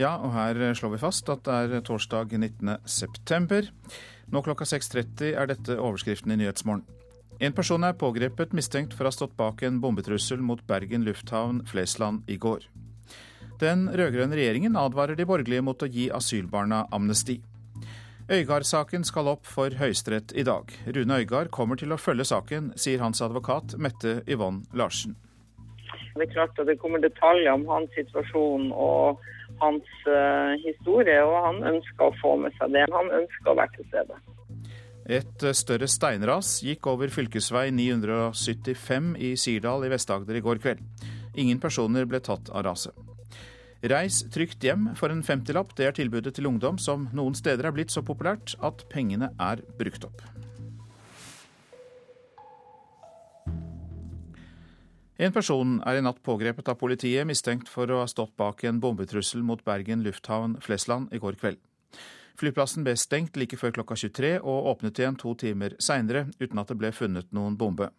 Ja, og her slår vi fast at det er torsdag 19. september. Nå klokka 6.30 er dette overskriften i Nyhetsmorgen. En person er pågrepet mistenkt for å ha stått bak en bombetrussel mot Bergen lufthavn Flesland i går. Den rød-grønne regjeringen advarer de borgerlige mot å gi asylbarna amnesti. Øygard-saken skal opp for Høyesterett i dag. Rune Øygard kommer til å følge saken, sier hans advokat Mette Yvonne Larsen. Det er klart at det kommer detaljer om hans situasjon og hans uh, historie, og han ønsker å få med seg det. Han ønsker å være til stede. Et større steinras gikk over fylkesvei 975 i Sirdal i Vest-Agder i går kveld. Ingen personer ble tatt av raset. Reis trygt hjem for en femtilapp. Det er tilbudet til ungdom som noen steder er blitt så populært at pengene er brukt opp. En person er i natt pågrepet av politiet mistenkt for å ha stått bak en bombetrussel mot Bergen lufthavn Flesland i går kveld. Flyplassen ble stengt like før klokka 23 og åpnet igjen to timer seinere uten at det ble funnet noen bombe.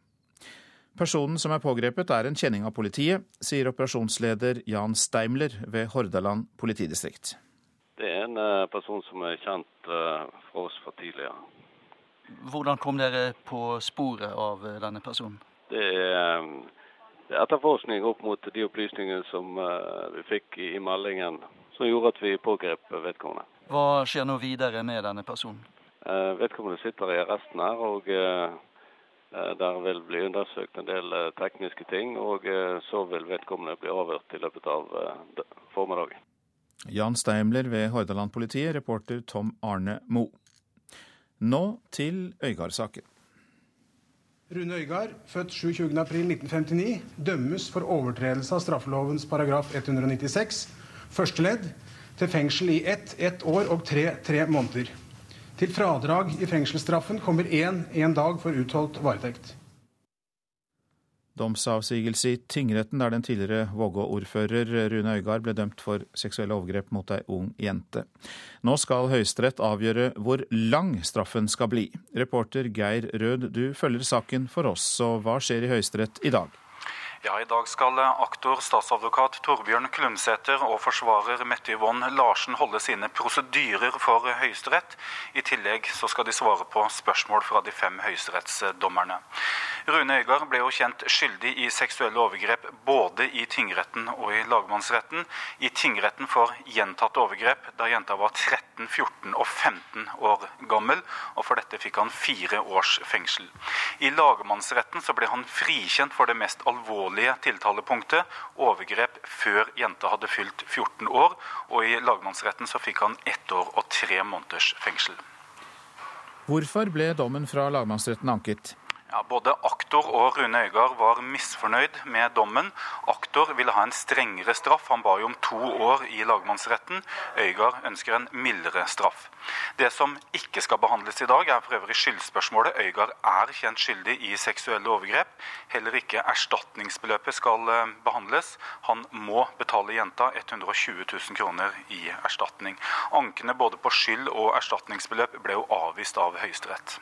Personen som er pågrepet er en kjenning av politiet, sier operasjonsleder Jan Steimler ved Hordaland politidistrikt. Det er en eh, person som er kjent fra for oss fra tidligere. Hvordan kom dere på sporet av eh, denne personen? Er, det er etterforskning opp mot de opplysningene som vi fikk i meldingen, som gjorde at vi pågrep vedkommende. Hva skjer nå videre med denne personen? Vedkommende sitter i arresten her. og Eh, der vil bli undersøkt en del eh, tekniske ting, og eh, så vil vedkommende bli avhørt i løpet av formiddagen. Jan Steimler ved Hordaland-politiet, reporter Tom Arne Mo. Nå til Øygard-saken. Rune Øygard, født 27.4.1959, dømmes for overtredelse av straffelovens paragraf 196, første ledd, til fengsel i ett, ett år og tre, tre måneder. Til fradrag i fengselsstraffen kommer én en dag for utholdt varetekt. Domsavsigelse i tingretten der den tidligere Vågå-ordfører Rune Øygard ble dømt for seksuelle overgrep mot ei ung jente. Nå skal Høyesterett avgjøre hvor lang straffen skal bli. Reporter Geir Rød, du følger saken for oss, så hva skjer i Høyesterett i dag? Ja, I dag skal aktor statsadvokat Torbjørn Klumsæter og forsvarer Mette Yvonne Larsen holde sine prosedyrer for Høyesterett. I tillegg så skal de svare på spørsmål fra de fem høyesterettsdommerne. Rune Øygard ble jo kjent skyldig i seksuelle overgrep både i tingretten og i lagmannsretten. I tingretten for gjentatte overgrep da jenta var 13, 14 og 15 år gammel, og for dette fikk han fire års fengsel. I lagmannsretten så ble han frikjent for det mest alvorlige tiltalepunktet, overgrep før jenta hadde fylt 14 år, og i lagmannsretten så fikk han ett år og tre måneders fengsel. Hvorfor ble dommen fra lagmannsretten anket? Ja, både aktor og Rune Øygard var misfornøyd med dommen. Aktor ville ha en strengere straff, han ba jo om to år i lagmannsretten. Øygard ønsker en mildere straff. Det som ikke skal behandles i dag, er for øvrig skyldspørsmålet. Øygard er kjent skyldig i seksuelle overgrep. Heller ikke erstatningsbeløpet skal eh, behandles. Han må betale jenta 120 000 kroner i erstatning. Ankene både på skyld og erstatningsbeløp ble jo avvist av Høyesterett.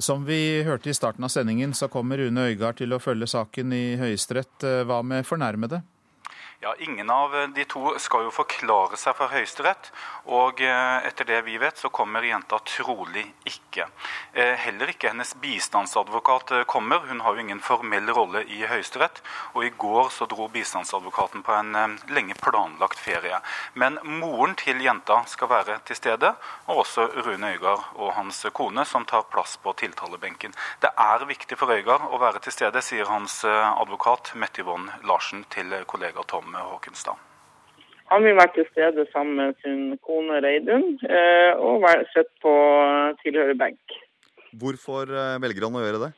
Som vi hørte i starten av sendingen, så kommer Rune Øygard til å følge saken i Høyesterett. Hva med fornærmede? Ja, Ingen av de to skal jo forklare seg for Høyesterett. Og eh, etter det vi vet, så kommer jenta trolig ikke. Eh, heller ikke hennes bistandsadvokat eh, kommer. Hun har jo ingen formell rolle i Høyesterett. Og i går så dro bistandsadvokaten på en lenge planlagt ferie. Men moren til jenta skal være til stede, og også Rune Øygard og hans kone, som tar plass på tiltalebenken. Det er viktig for Øygard å være til stede, sier hans advokat Mette Yvonne Larsen til kollega Tom Håkenstad? Han vil være til stede sammen med sin kone Reidun eh, og være sett på tilhørerbenk. Hvorfor eh, velger han å gjøre det?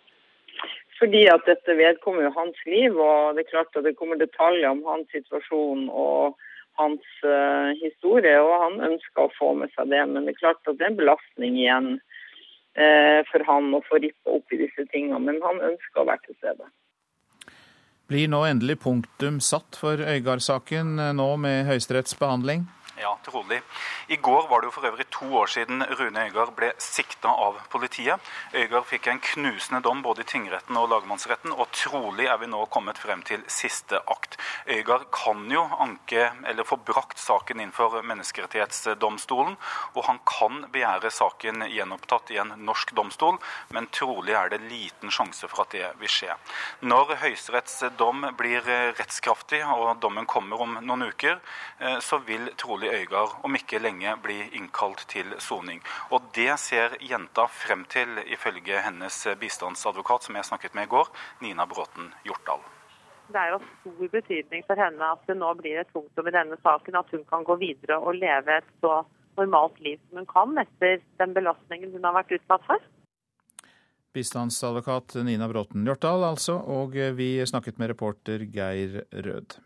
Fordi at dette vedkommer jo hans liv, og det er klart at det kommer detaljer om hans situasjon og hans uh, historie, og han ønsker å få med seg det. Men det er klart at det er en belastning igjen uh, for han å få rippa opp i disse tingene. Men han ønsker å være til stede. Blir nå endelig punktum satt for Øygard-saken, eh, nå med Høyesteretts behandling? Ja, trolig. I går var det jo for øvrig to år siden Rune Øygard ble sikta av politiet. Øygard fikk en knusende dom både i tingretten og lagmannsretten, og trolig er vi nå kommet frem til siste akt. Øygard kan jo anke eller få brakt saken inn for Menneskerettighetsdomstolen, og han kan begjære saken gjenopptatt i en norsk domstol, men trolig er det liten sjanse for at det vil skje. Når Høyesteretts dom blir rettskraftig og dommen kommer om noen uker, eh, så vil trolig Solli Øygard om ikke lenge bli innkalt til soning. Og det ser jenta frem til, ifølge hennes bistandsadvokat, som jeg snakket med i går, Nina Bråten Hjortdal. Det er jo stor betydning for henne at det nå blir et punktum i denne saken, at hun kan gå videre og leve et så normalt liv som hun kan etter den belastningen hun har vært utsatt for. Bistandsadvokat Nina Bråten Hjortdal, altså, og vi snakket med reporter Geir Rød.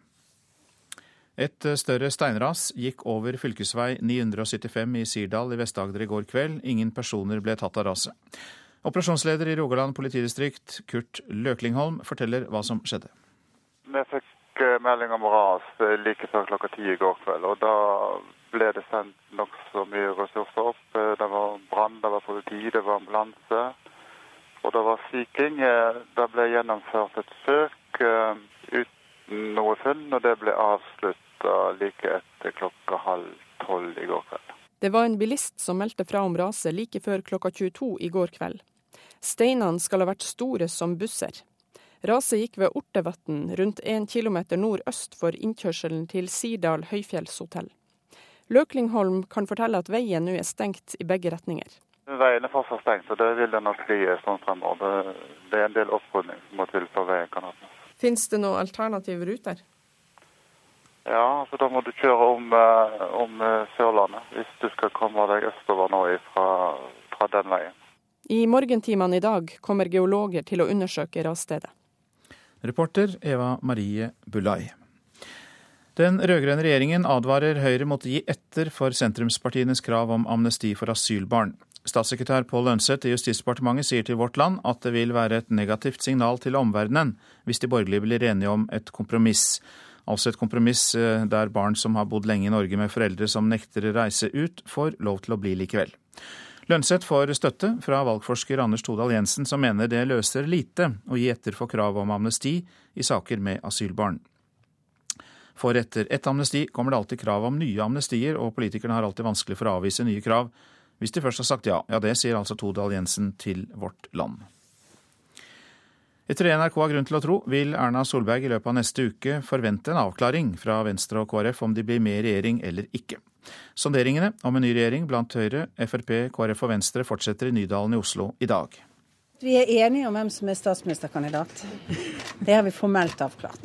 Et eh, større steinras gikk over fylkesvei 975 i Sirdal i Vest-Agder i går kveld. Ingen personer ble tatt av raset. Operasjonsleder i Rogaland politidistrikt, Kurt Løklingholm, forteller hva som skjedde. Vi fikk eh, melding om ras eh, like før klokka ti i går kveld. og Da ble det sendt nokså mye ressurser opp. Det var brann, det var politi, det var ambulanse. Og det var Sea Det ble gjennomført et søk uten noe funn, og det ble avsluttet starta like etter klokka halv tolv i går kveld. Det var en bilist som meldte fra om raset like før klokka 22 i går kveld. Steinene skal ha vært store som busser. Raset gikk ved Ortevatn, rundt én kilometer nordøst for innkjørselen til Sirdal høyfjellshotell. Løklingholm kan fortelle at veien nå er stengt i begge retninger. Veien er fortsatt stengt, og det vil det nok bli sånn fremover. Det er en del opprydning som må til for veien kan åpnes. Finnes det noen alternative ruter? Ja, så da må du kjøre om, eh, om eh, Sørlandet hvis du skal komme deg østover nå fra, fra den veien. I morgentimene i dag kommer geologer til å undersøke rasstedet. Reporter Eva Marie Bulai. Den rød-grønne regjeringen advarer Høyre mot å gi etter for sentrumspartienes krav om amnesti for asylbarn. Statssekretær Pål Lønseth i Justisdepartementet sier til Vårt Land at det vil være et negativt signal til omverdenen hvis de borgerlige blir enige om et kompromiss. Altså et kompromiss eh, der barn som har bodd lenge i Norge med foreldre som nekter å reise ut, får lov til å bli likevel. Lønseth får støtte fra valgforsker Anders Todal Jensen, som mener det løser lite å gi etter for krav om amnesti i saker med asylbarn. For etter ett amnesti kommer det alltid krav om nye amnestier, og politikerne har alltid vanskelig for å avvise nye krav hvis de først har sagt ja. Ja, det sier altså Todal Jensen til Vårt Land. Etter det NRK har grunn til å tro, vil Erna Solberg i løpet av neste uke forvente en avklaring fra Venstre og KrF om de blir med i regjering eller ikke. Sonderingene om en ny regjering blant Høyre, Frp, KrF og Venstre fortsetter i Nydalen i Oslo i dag. Vi er enige om hvem som er statsministerkandidat. Det har vi formelt avklart.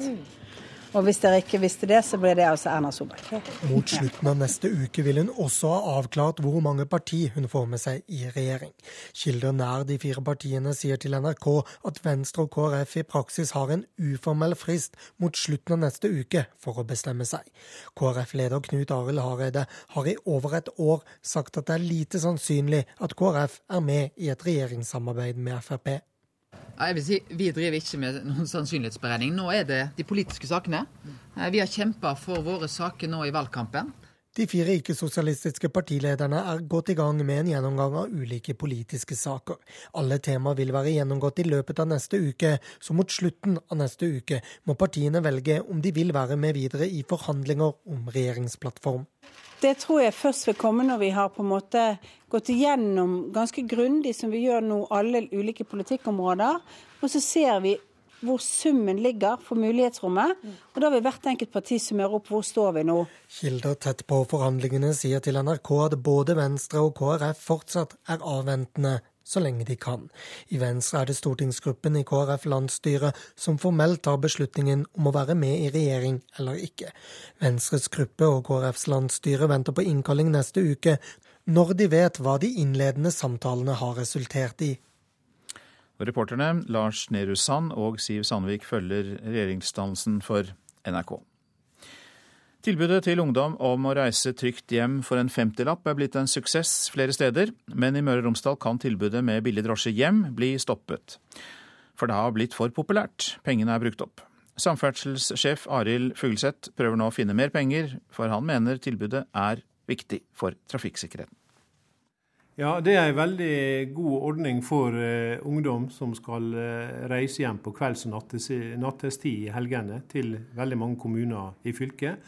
Og hvis dere ikke visste det, så ble det altså Erna Solberg. Mot slutten av neste uke vil hun også ha avklart hvor mange parti hun får med seg i regjering. Kilder nær de fire partiene sier til NRK at Venstre og KrF i praksis har en uformell frist mot slutten av neste uke for å bestemme seg. KrF-leder Knut Arild Hareide har i over et år sagt at det er lite sannsynlig at KrF er med i et regjeringssamarbeid med Frp. Jeg vil si, Vi driver ikke med noen sannsynlighetsberegning. Nå er det de politiske sakene. Eh, vi har kjempa for våre saker nå i valgkampen. De fire ikke-sosialistiske partilederne er gått i gang med en gjennomgang av ulike politiske saker. Alle temaer vil være gjennomgått i løpet av neste uke, så mot slutten av neste uke må partiene velge om de vil være med videre i forhandlinger om regjeringsplattform. Det tror jeg først vil komme når vi har på en måte gått igjennom ganske grundig, som vi gjør nå, alle ulike politikkområder. Og så ser vi hvor summen ligger for mulighetsrommet. Og da vil hvert enkelt parti summere opp hvor står vi nå. Kilder tett på forhandlingene sier til NRK at både Venstre og KrF fortsatt er avventende så lenge de kan. I Venstre er det stortingsgruppen i KrF landsstyret som formelt tar beslutningen om å være med i regjering eller ikke. Venstres gruppe og KrFs landsstyre venter på innkalling neste uke, når de vet hva de innledende samtalene har resultert i. Reporterne Lars Nehru Sand og Siv Sandvik følger regjeringsdannelsen for NRK. Tilbudet til ungdom om å reise trygt hjem for en femtilapp er blitt en suksess flere steder, men i Møre og Romsdal kan tilbudet med billig drosje hjem bli stoppet. For det har blitt for populært. Pengene er brukt opp. Samferdselssjef Arild Fugleseth prøver nå å finne mer penger, for han mener tilbudet er viktig for trafikksikkerheten. Ja, Det er en veldig god ordning for uh, ungdom som skal uh, reise hjem på kvelds- og nattestid i helgene til veldig mange kommuner i fylket.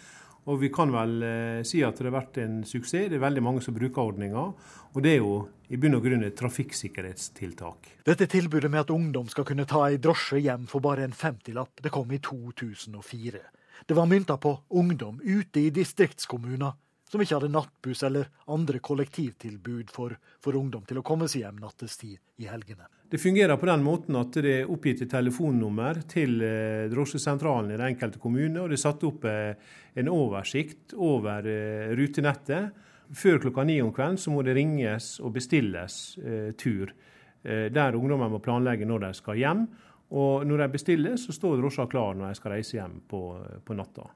Og vi kan vel uh, si at det har vært en suksess. Det er veldig mange som bruker ordninga. Og det er jo i bunn og grunn et trafikksikkerhetstiltak. Dette tilbudet med at ungdom skal kunne ta ei drosje hjem for bare en 50-lapp, det kom i 2004. Det var mynta på ungdom ute i distriktskommuner som ikke hadde nattbuss eller andre kollektivtilbud for, for, ungdom til å komme seg hjem nattestid i helgene. Det fungerer på den måten at det er oppgitt et telefonnummer til eh, drosjesentralen i den enkelte kommune, og det er satt opp eh, en oversikt over eh, rutenettet. Før klokka ni om kvelden så må det ringes og bestilles tur, der ungdommer må planlegge når de skal hjem. Og når de bestiller, så står drosja klar når de skal reise hjem på, på natta.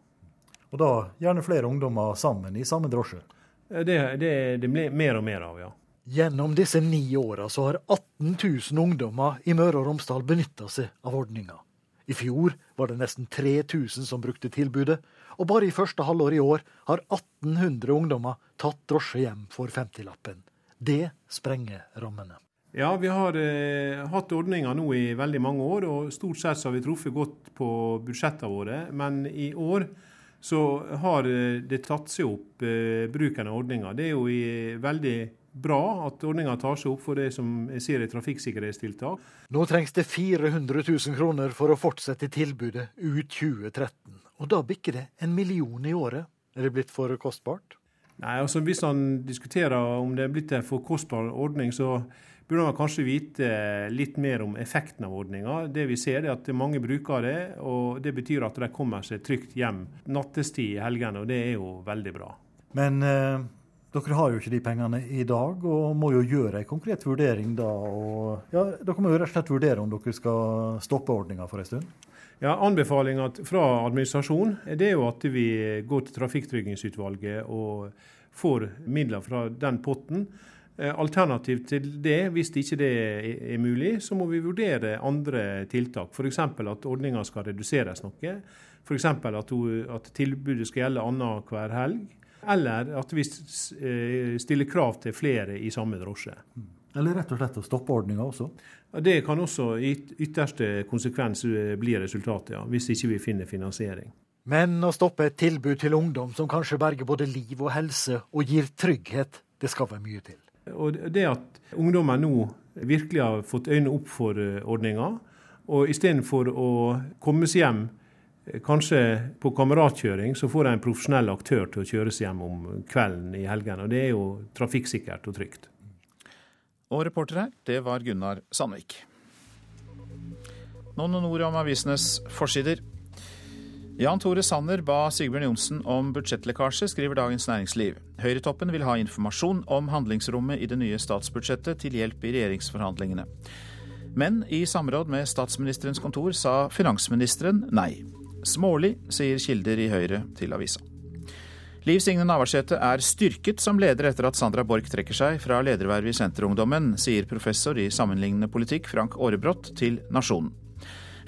Og da gjerne flere ungdommer sammen i samme drosje? Eh, det, det, det blir mer og mer av, ja. Gjennom disse ni åra så har 18 000 ungdommer i Møre og Romsdal benytta seg av ordninga. I fjor var det nesten 3000 som brukte tilbudet, og bare i første halvår i år har 1800 ungdommer tatt drosje hjem for 50-lappen. Det sprenger rammene. Ja, vi har eh, hatt ordninga nå i veldig mange år, og stort sett så har vi truffet godt på budsjettene våre. Men i år så har eh, det tatt seg opp eh, bruken av ordninga. Det er jo i, veldig bra at ordninga tar seg opp for det som jeg ser er trafikksikkerhetstiltak. Nå trengs det 400 000 kroner for å fortsette tilbudet ut 2013. Og da bikker det en million i året. Er det blitt for kostbart? Nei, altså Hvis han diskuterer om det er blitt en for kostbar ordning, så burde man kanskje vite litt mer om effekten av ordninga. Det vi ser er at mange bruker det, og det betyr at de kommer seg trygt hjem nattestid i helgene, og det er jo veldig bra. Men eh, dere har jo ikke de pengene i dag, og må jo gjøre en konkret vurdering da. Og, ja, dere må jo rett og slett vurdere om dere skal stoppe ordninga for en stund? Ja, Anbefalinga fra administrasjonen er jo at vi går til Trafikktryggingsutvalget og får midler fra den potten. Eh, alternativ til det, hvis ikke det er mulig, så må vi vurdere andre tiltak. F.eks. at ordninga skal reduseres noe. F.eks. At, at tilbudet skal gjelde annenhver helg. Eller at vi eh, stiller krav til flere i samme drosje. Eller rett og slett å stoppe ordninga også? Det kan også i ytterste konsekvens eh, bli resultatet, ja, hvis ikke vi finner finansiering. Men å stoppe et tilbud til ungdom som kanskje berger både liv og helse og gir trygghet, det skal være mye til. Og det at ungdommer nå virkelig har fått øynene opp for eh, ordninga, og istedenfor å komme seg hjem eh, kanskje på kameratkjøring, så får de en profesjonell aktør til å kjøre seg hjem om kvelden i helgene. Og det er jo trafikksikkert og trygt. Og reporter her, det var Gunnar Sandvik. Noen ord om avisenes forsider. Jan Tore Sanner ba Sigbjørn Johnsen om budsjettlekkasje, skriver Dagens Næringsliv. Høyretoppen vil ha informasjon om handlingsrommet i det nye statsbudsjettet til hjelp i regjeringsforhandlingene. Men i samråd med statsministerens kontor sa finansministeren nei. Smålig, sier kilder i Høyre til avisa. Liv Signe Navarsete er styrket som leder etter at Sandra Borch trekker seg fra ledervervet i Senterungdommen, sier professor i sammenlignende politikk Frank Aarebrot til Nasjonen.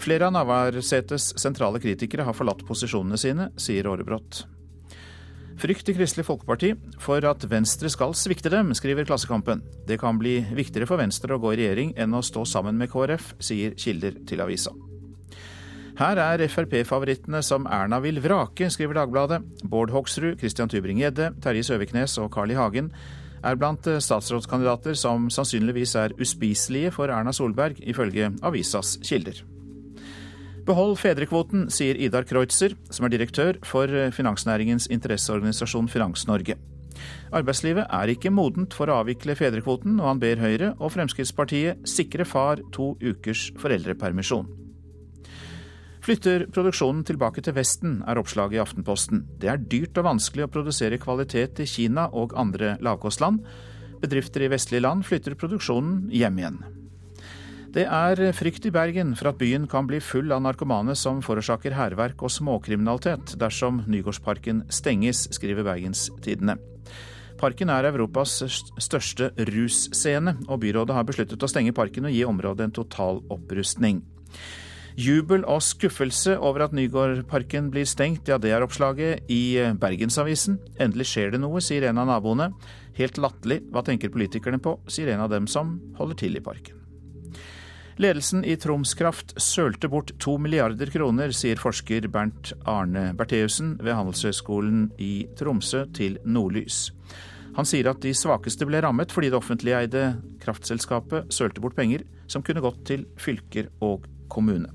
Flere av Navarsetes sentrale kritikere har forlatt posisjonene sine, sier Aarebrot. Frykt i Kristelig Folkeparti for at Venstre skal svikte dem, skriver Klassekampen. Det kan bli viktigere for Venstre å gå i regjering enn å stå sammen med KrF, sier kilder til avisa. Her er Frp-favorittene som Erna vil vrake, skriver Dagbladet. Bård Hoksrud, Christian Tybring-Gjedde, Terje Søviknes og Carl I. Hagen er blant statsrådskandidater som sannsynligvis er uspiselige for Erna Solberg, ifølge avisas kilder. Behold fedrekvoten, sier Idar Kreutzer, som er direktør for eh, finansnæringens interesseorganisasjon Finans Norge. Arbeidslivet er ikke modent for å avvikle fedrekvoten, og han ber Høyre og Fremskrittspartiet sikre far to ukers foreldrepermisjon. Flytter produksjonen tilbake til Vesten, er oppslaget i Aftenposten. Det er dyrt og vanskelig å produsere kvalitet i Kina og andre lavkostland. Bedrifter i vestlige land flytter produksjonen hjem igjen. Det er frykt i Bergen for at byen kan bli full av narkomane som forårsaker hærverk og småkriminalitet dersom Nygårdsparken stenges, skriver Bergenstidene. Parken er Europas største russcene, og byrådet har besluttet å stenge parken og gi området en total opprustning. Jubel og skuffelse over at Nygårdparken blir stengt, ja det er oppslaget i Bergensavisen. Endelig skjer det noe, sier en av naboene. Helt latterlig, hva tenker politikerne på, sier en av dem som holder til i parken. Ledelsen i Troms Kraft sølte bort to milliarder kroner, sier forsker Bernt Arne Bertheussen ved Handelshøyskolen i Tromsø til Nordlys. Han sier at de svakeste ble rammet fordi det offentlig eide kraftselskapet sølte bort penger som kunne gått til fylker og kommune.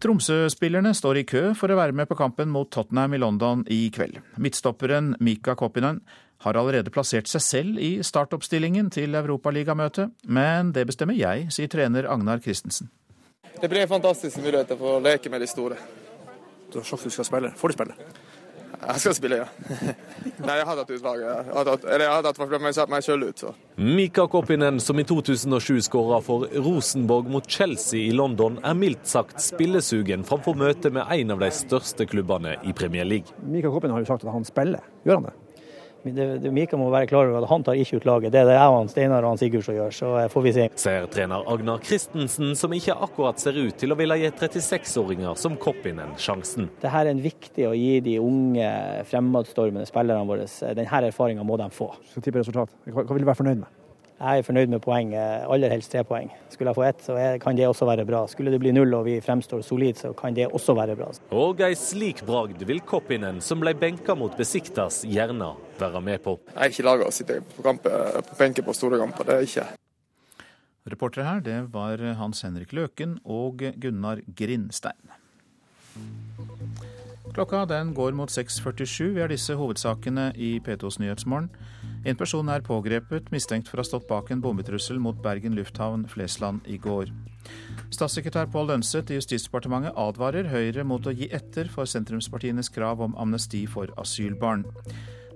Tromsø-spillerne står i kø for å være med på kampen mot Tottenham i London i kveld. Midtstopperen Mika Koppinen har allerede plassert seg selv i startoppstillingen til Europaligamøtet, men det bestemmer jeg, sier trener Agnar Christensen. Det blir en fantastisk mulighet for å leke med de store. Du har sagt du skal spille. Får du spille? Jeg skal spille, ja. Nei, jeg har tatt utvalget. Jeg hadde hatt, eller jeg hadde hatt meg, meg selv ut, så. Mika Koppinen, som i 2007 skåra for Rosenborg mot Chelsea i London, er mildt sagt spillesugen framfor møte med en av de største klubbene i Premier League. Mika Koppinen har jo sagt at han spiller. Gjør han det? Det, det, Mika må være klar over at han tar ikke ut laget. Det er det jeg han Steinar og Sigurd som gjør, så får vi se. Sier trener Agnar Christensen, som ikke akkurat ser ut til å ville gi 36-åringer som Koppinen sjansen. Det her er viktig å gi de unge fremadstormende spillerne våre. Denne erfaringa må de få. Så tipper resultat. Hva vil du være fornøyd med? Jeg er fornøyd med poeng, aller helst tre poeng. Skulle jeg få ett, så kan det også være bra. Skulle det bli null og vi fremstår solid, så kan det også være bra. Og ei slik bragd vil Koppinen, som ble benka mot Besiktas, gjerne være med på. Jeg er ikke laga å sitte på, kamp, på benken på store kamper, det er ikke. Reportere her, det var Hans Henrik Løken og Gunnar Grindstein. Klokka den går mot 6.47. Vi har disse hovedsakene i P2s Nyhetsmorgen. En person er pågrepet mistenkt for å ha stått bak en bombetrussel mot Bergen lufthavn Flesland i går. Statssekretær Pål Lønseth i Justisdepartementet advarer Høyre mot å gi etter for sentrumspartienes krav om amnesti for asylbarn.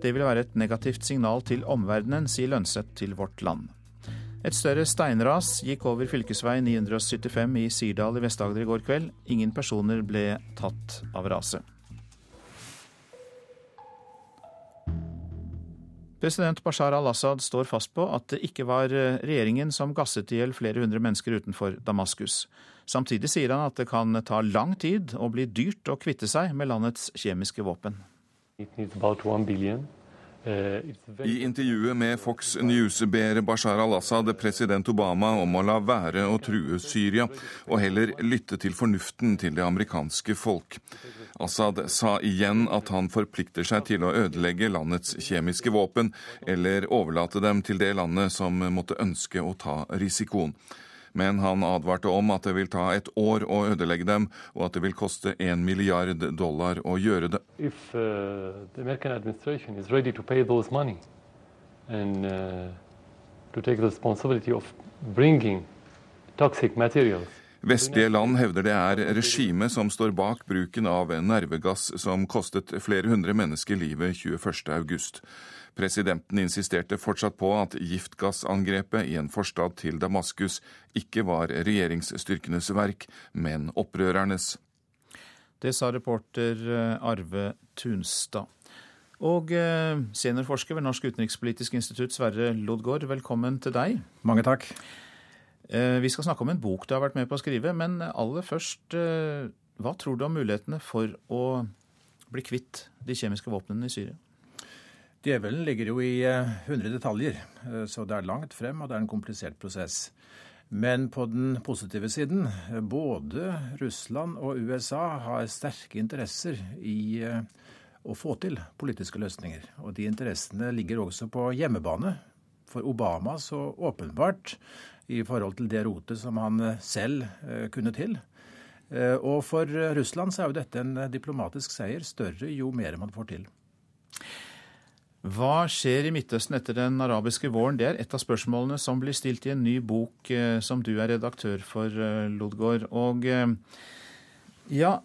Det vil være et negativt signal til omverdenen, sier Lønseth til Vårt Land. Et større steinras gikk over fv. 975 i Sirdal i Vest-Agder i går kveld. Ingen personer ble tatt av raset. President Bashar al-Assad står fast på at det ikke var eh, regjeringen som gasset i hjel flere hundre mennesker utenfor Damaskus. Samtidig sier han at det kan ta lang tid og bli dyrt å kvitte seg med landets kjemiske våpen. I intervjuet med Fox News ber Bashar al-Assad president Obama om å la være å true Syria, og heller lytte til fornuften til det amerikanske folk. Assad sa igjen at han forplikter seg til å ødelegge landets kjemiske våpen, eller overlate dem til det landet som måtte ønske å ta risikoen men han advarte om at det vil ta et år å ødelegge dem, og at det vil koste en milliard dollar å gjøre det. If, uh, and, uh, to take responsibility of bringing toxic materials Vestlige land hevder det er regimet som står bak bruken av nervegass som kostet flere hundre mennesker livet 21.8. Presidenten insisterte fortsatt på at giftgassangrepet i en forstad til Damaskus ikke var regjeringsstyrkenes verk, men opprørernes. Det sa reporter eh, Arve Tunstad. Og eh, seniorforsker ved Norsk utenrikspolitisk institutt, Sverre Lodgaard, velkommen til deg. Mange takk. Eh, vi skal snakke om en bok du har vært med på å skrive, men aller først, hva tror du om mulighetene for å bli kvitt de kjemiske våpnene i Syria? Djevelen ligger jo i 100 eh, detaljer, eh, så det er langt frem, og det er en komplisert prosess. Men på den positive siden, eh, både Russland og USA har sterke interesser i å få til politiske løsninger. Og de interessene ligger også på hjemmebane. For Obama så åpenbart i forhold til det rotet som han selv kunne til. Og for Russland så er jo dette en diplomatisk seier, større jo mer man får til. Hva skjer i Midtøsten etter den arabiske våren? Det er et av spørsmålene som blir stilt i en ny bok eh, som du er redaktør for, eh, Lodgaard. Og eh, ja,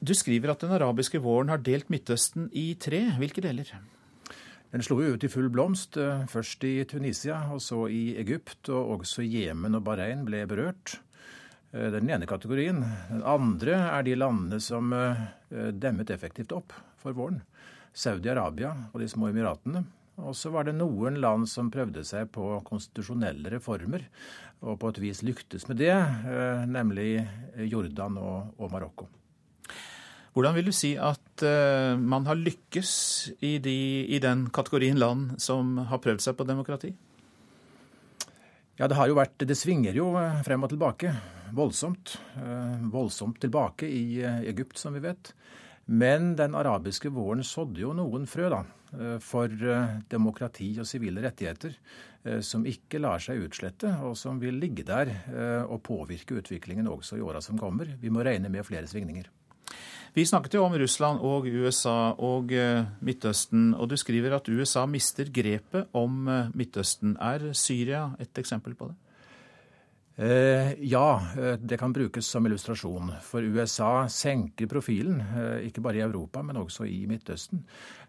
du skriver at den arabiske våren har delt Midtøsten i tre. Hvilke deler? Den slo ut i full blomst, først i Tunisia og så i Egypt. Og også Jemen og Bahrain ble berørt. Det er den ene kategorien. Den andre er de landene som demmet effektivt opp for våren. Saudi-Arabia og de små emiratene, Og så var det noen land som prøvde seg på konstitusjonelle reformer, og på et vis lyktes med det, eh, nemlig Jordan og, og Marokko. Hvordan vil du si at uh, man har lykkes i, de, i, den kategorien land som har prøvd seg på demokrati? Ja, Det har jo vært, det svinger jo frem og tilbake voldsomt. Voldsomt tilbake i Egypt, som vi vet. Men den arabiske våren sådde jo noen frø da, for demokrati og sivile rettigheter som ikke lar seg utslette, og som vil ligge der og påvirke utviklingen også i åra som kommer. Vi må regne med flere svingninger. Vi snakket jo om Russland og USA og eh, Midtøsten, og du skriver at USA mister grepet om eh, Midtøsten. Er Syria et eksempel på det? Eh, ja, det kan brukes som illustrasjon. For USA senker profilen, ikke bare i Europa, men også i Midtøsten.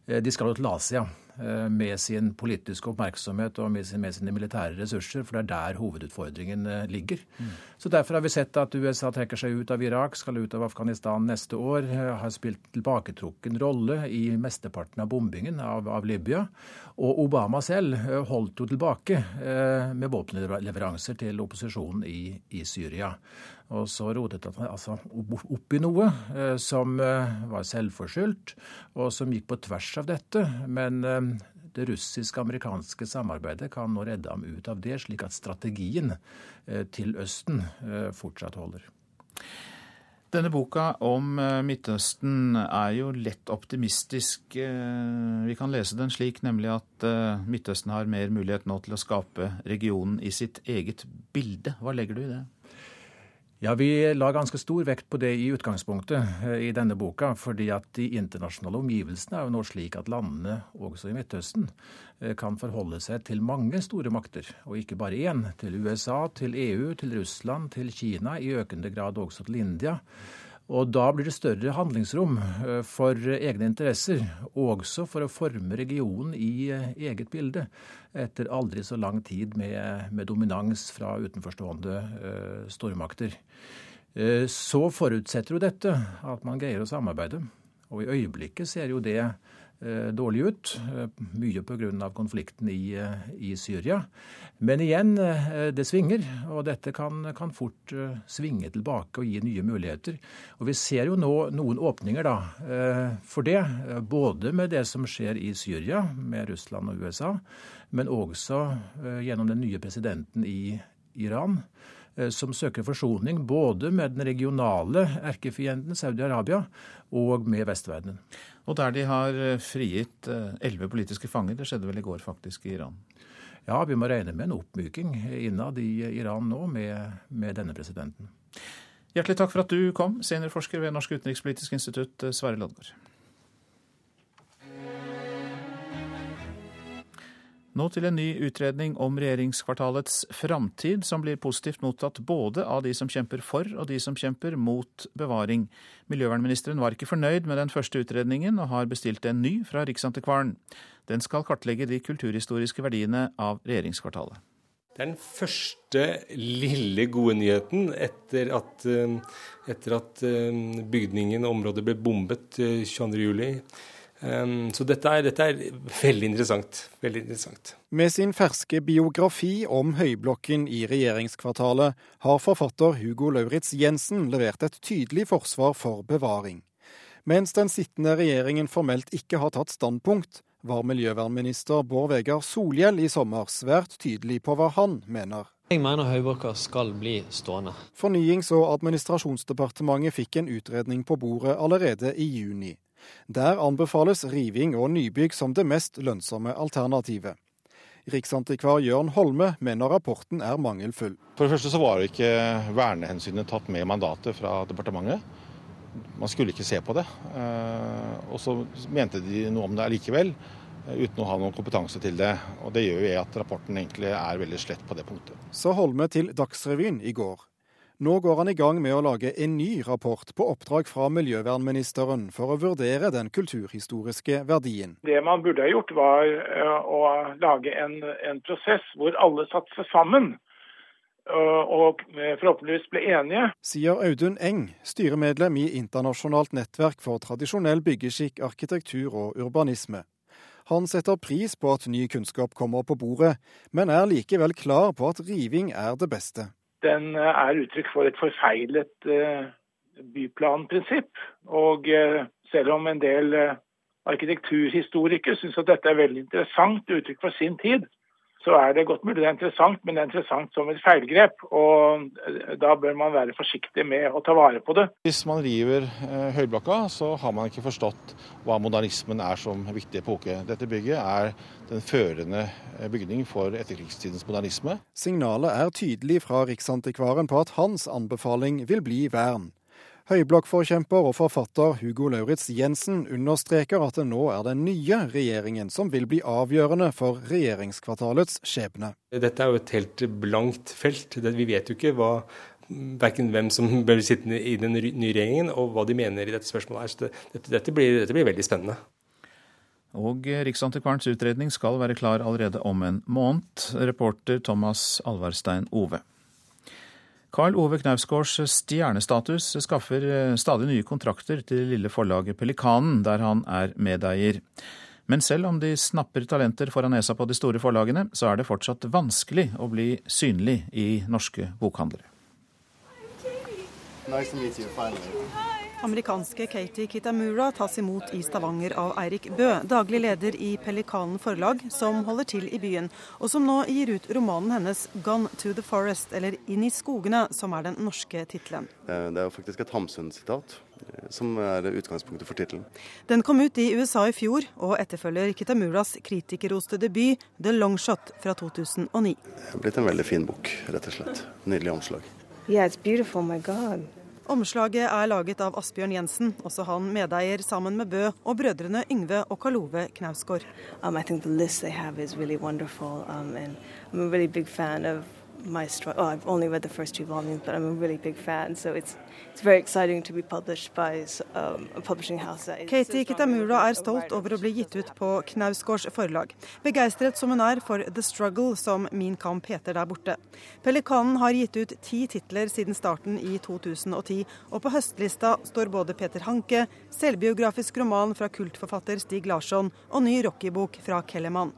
De skal jo til Asia. Eh, med sin politiske oppmerksomhet og med, sin, med, sine militære ressurser, for det er der hovedutfordringen eh, ligger. Mm. Så Derfor har vi sett at USA trekker seg ut av Irak, skal ut av Afghanistan neste år, eh, har spilt tilbaketrukken rolle i mesteparten av bombingen av, av Libya. Og Obama selv holdt jo tilbake med våpenleveranser til opposisjonen i, i Syria. Og så rotet han altså opp i noe eh, som eh, var selvforskyldt, og som gikk på tvers av dette. Men eh, det russisk-amerikanske samarbeidet kan nå redde ham ut av det, slik at strategien til Østen fortsatt holder. Denne boka om Midtøsten er jo lett optimistisk. Vi kan lese den slik nemlig at Midtøsten har mer mulighet nå til å skape regionen i sitt eget bilde. Hva legger du i det? Ja, Vi la ganske stor vekt på det i utgangspunktet eh, i denne boka. fordi at de internasjonale omgivelsene er jo nå slik at landene, også i Midtøsten, eh, kan forholde seg til mange store makter, og ikke bare én. Til USA, til EU, til Russland, til Kina, i økende grad også til India. Og da blir det større handlingsrom eh, for egne interesser, også for å forme regionen i eh, eget bilde, etter aldri så lang tid med, med dominans fra utenforstående stormakter. Så forutsetter jo dette at man greier å samarbeide. Og i øyeblikket ser jo det Eh, dårlig ut. Eh, mye pga. konflikten i, eh, i, Syria. Men igjen, det svinger, og dette kan, kan, fort svinge tilbake og gi nye muligheter. Og Vi ser jo nå noen åpninger da, for det, både med det som skjer i Syria, med Russland og USA, men også gjennom den nye presidenten i Iran som søker forsoning både med den regionale erkefienden Saudi-Arabia og med vestverdenen. Og der de har eh, frigitt eh, elleve politiske fanger. Det skjedde vel i går faktisk i Iran? Ja, vi må regne med en oppmyking innad i Iran nå med, med denne presidenten. Hjertelig takk for at du kom, seniorforsker ved Norsk utenrikspolitisk institutt, eh, Sverre Loddgaard. Nå til en ny utredning om regjeringskvartalets framtid, som blir positivt mottatt både av de som kjemper for og de som kjemper mot bevaring. Miljøvernministeren var ikke fornøyd med den første utredningen, og har bestilt en ny fra Riksantikvaren. Den skal kartlegge de kulturhistoriske verdiene av regjeringskvartalet. Den første lille gode nyheten etter at, eh, etter at eh, bygningen og området ble bombet 22.07 eh, Um, så dette er, dette er, veldig interessant. Veldig interessant. Med sin ferske biografi om Høyblokken i regjeringskvartalet har forfatter Hugo Lauritz Jensen levert et tydelig forsvar for bevaring. Mens den sittende regjeringen formelt ikke har tatt standpunkt, var miljøvernminister Bård Vegar Solhjell i sommer svært tydelig på hva han mener. Jeg mener Høyblokka skal bli stående. Fornyings- og administrasjonsdepartementet fikk en utredning på bordet allerede i juni. Der anbefales riving og nybygg som det mest lønnsomme alternativet. Riksantikvar Jørn Holme mener rapporten er mangelfull. For det første så var ikke vernehensynet tatt med i mandatet fra departementet. Man skulle ikke se på det. Eh, og så mente de noe om det allikevel, eh, uten å ha noen kompetanse til det. Og Det gjør jo at rapporten egentlig er veldig slett på det punktet. Sa Holme til Dagsrevyen i går. Nå går han i gang med å lage en ny rapport på oppdrag fra miljøvernministeren for å vurdere den kulturhistoriske verdien. Det man burde ha gjort, var eh, å lage en, en prosess hvor alle satte seg sammen eh, og forhåpentligvis ble enige. Sier Audun Eng, styremedlem i Internasjonalt nettverk for tradisjonell byggeskikk, arkitektur og urbanisme. Han setter pris på at ny kunnskap kommer på bordet, men er likevel klar på at riving er det beste. Den eh, er uttrykk for et forfeilet uh, byplanprinsipp. Og uh, selv om en del arkitekturhistorikere syns at dette er veldig interessant uttrykk for sin tid, så er det godt mulig det er interessant, men det er interessant som et feilgrep. Og da bør man være forsiktig med å ta vare på det. Hvis man river eh, Høyblokka, så har man ikke forstått hva modernismen er som viktig epoke. Dette bygget er den førende eh, bygning for etterkrigstidens modernisme. Signalet er tydelig fra Riksantikvaren på at hans anbefaling vil bli vern. Høyblokkforkjemper og forfatter Hugo Lauritz Jensen understreker at det nå er den nye regjeringen som vil bli avgjørende for regjeringskvartalets skjebne. Dette er jo et helt blankt felt. Vi vet jo ikke hva verken hvem som bør sitte i den nye regjeringen, og hva de mener i dette spørsmålet. Så dette, dette, blir, dette blir veldig spennende. Og Riksantikvarens utredning skal være klar allerede om en måned. Reporter Thomas Alvarstein Ove. Karl Ove Knausgårds stjernestatus skaffer eh, stadig nye kontrakter til det lille forlaget Pelikanen, der han er medeier. Men selv om de snapper talenter foran nesa på de store forlagene, så er det fortsatt vanskelig å bli synlig i norske bokhandlere. Nice to meet you, finally. Amerikanske Katie Kitamura tas imot i Stavanger av Eirik Bø, daglig leder i Pelikanen forlag, som holder til i byen, og som nå gir ut romanen hennes 'Gone to the Forest', eller 'Inn i skogene', som er den norske tittelen. Det er jo faktisk et Hamsun-sitat eh, som er utgangspunktet for tittelen. Den kom ut i USA i fjor, og etterfølger Kitamuras kritikerroste debut 'The Long Shot' fra 2009. Det er blitt en veldig fin bok, rett og slett. Nydelig omslag. Yeah, it's beautiful, my God. Omslaget er laget av Asbjørn Jensen, også han medeier sammen med Bø og brødrene Yngve og Karl Ove Knausgård. Um, really um, really fan of my struggle. Oh, I've only read the first two volumes, but I'm a really big fan, so it's it's very exciting to be published by um, a publishing house. That is Katie Kitamura er stolt over å bli gitt ut på Knausgårds forlag. Begeistret som hun er for The Struggle, som Min Kamp heter der borte. Pelikanen har gitt ut ti titler siden starten i 2010, og på høstlista står både Peter Hanke, selvbiografisk roman fra kultforfatter Stig Larsson og ny rockybok fra Kellermann.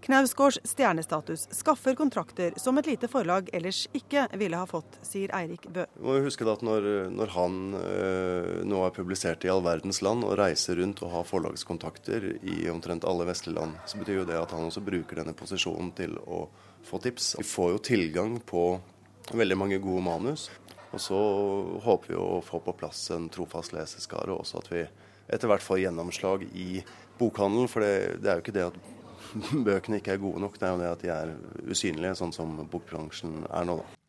Knausgårds stjernestatus skaffer kontrakter som et lite forlag ellers ikke ville ha fått, sier Eirik Bø. Du må huske at når, når han øh, nå er publisert i all verdens land og reiser rundt og har forlagskontakter i omtrent alle vestlige land, så betyr jo det at han også bruker denne posisjonen til å få tips. Vi får jo tilgang på veldig mange gode manus. Og så håper vi å få på plass en trofast leseskare, og også at vi etter hvert får gjennomslag i bokhandelen. For det, det er jo ikke det at bøkene ikke er gode nok. Det er jo det at de er usynlige, sånn som bokbransjen er nå, da.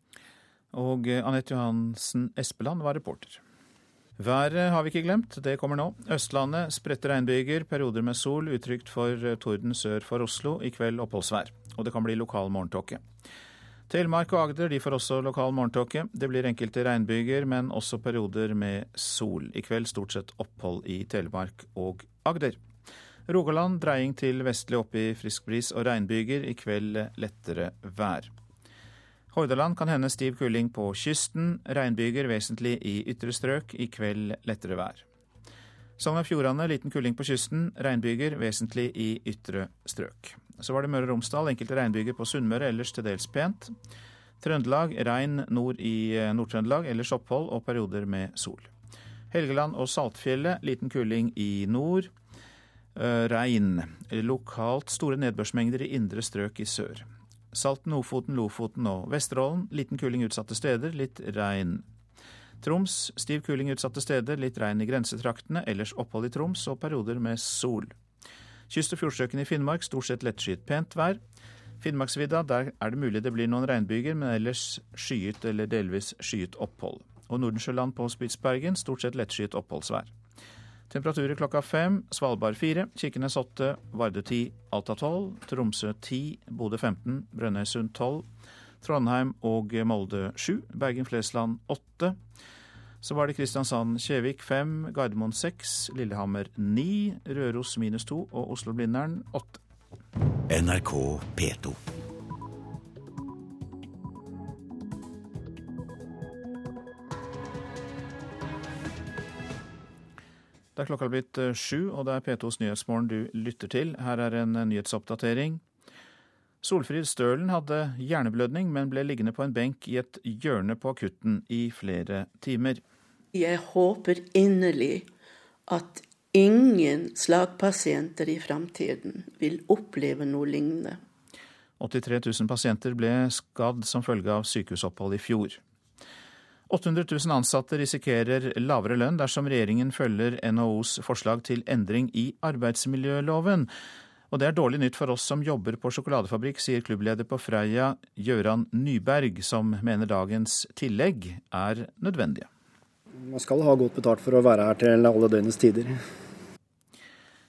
Og eh, Anette Johansen Espeland var reporter. Været har vi ikke glemt, det kommer nå. Østlandet spredte regnbyger, perioder med sol, utrygt for eh, torden sør for Oslo. I kveld oppholdsvær. Og det kan bli lokal morgentåke. Telemark og Agder de får også lokal morgentåke. Det blir enkelte regnbyger, men også perioder med sol. I kveld stort sett opphold i Telemark og Agder. Rogaland dreiing til vestlig opp i frisk bris og regnbyger. I kveld lettere vær. Hordaland kan hende stiv kuling på kysten. Regnbyger vesentlig i ytre strøk. I kveld lettere vær. Sogn og Fjordane liten kuling på kysten. Regnbyger vesentlig i ytre strøk. Så var det Møre og Romsdal enkelte regnbyger på Sunnmøre, ellers til dels pent. Trøndelag regn nord i eh, Nord-Trøndelag, ellers opphold og perioder med sol. Helgeland og Saltfjellet liten kuling i nord. Eh, regn. Lokalt store nedbørsmengder i indre strøk i sør. Salten, Ofoten, Lofoten og Vesterålen. Liten kuling utsatte steder, litt regn. Troms stiv kuling utsatte steder, litt regn i grensetraktene. Ellers opphold i Troms og perioder med sol. Kyst- og fjordstrøkene i Finnmark stort sett lettskyet pent vær. Finnmarksvidda der er det mulig det blir noen regnbyger, men ellers skyet eller delvis skyet opphold. Og Nordensjøland på Spitsbergen stort sett lettskyet oppholdsvær. Temperaturer klokka fem. Svalbard fire, Kirkenes åtte, Vardø ti, Alta tolv, Tromsø ti, Bodø 15, Brønnøysund tolv, Trondheim og Molde sju, Bergen-Flesland åtte. Så var det Kristiansand-Kjevik fem, Gardermoen seks, Lillehammer ni, Røros minus to og Oslo-Blindern åtte. NRK P2. Det er klokka blitt eh, sju, og det er P2s Nyhetsmorgen du lytter til. Her er en eh, nyhetsoppdatering. Solfrid Stølen hadde hjerneblødning, men ble liggende på en benk i et hjørne på akutten i flere timer. Jeg håper inderlig at ingen slagpasienter i framtiden vil oppleve noe lignende. 83 000 pasienter ble skadd som følge av sykehusopphold i fjor. 800 000 ansatte risikerer lavere lønn dersom regjeringen følger NHOs forslag til endring i arbeidsmiljøloven. Og det er dårlig nytt for oss som jobber på sjokoladefabrikk, sier klubbleder på Freia, Gøran Nyberg, som mener dagens tillegg er nødvendige. Man skal ha godt betalt for å være her til alle døgnets tider.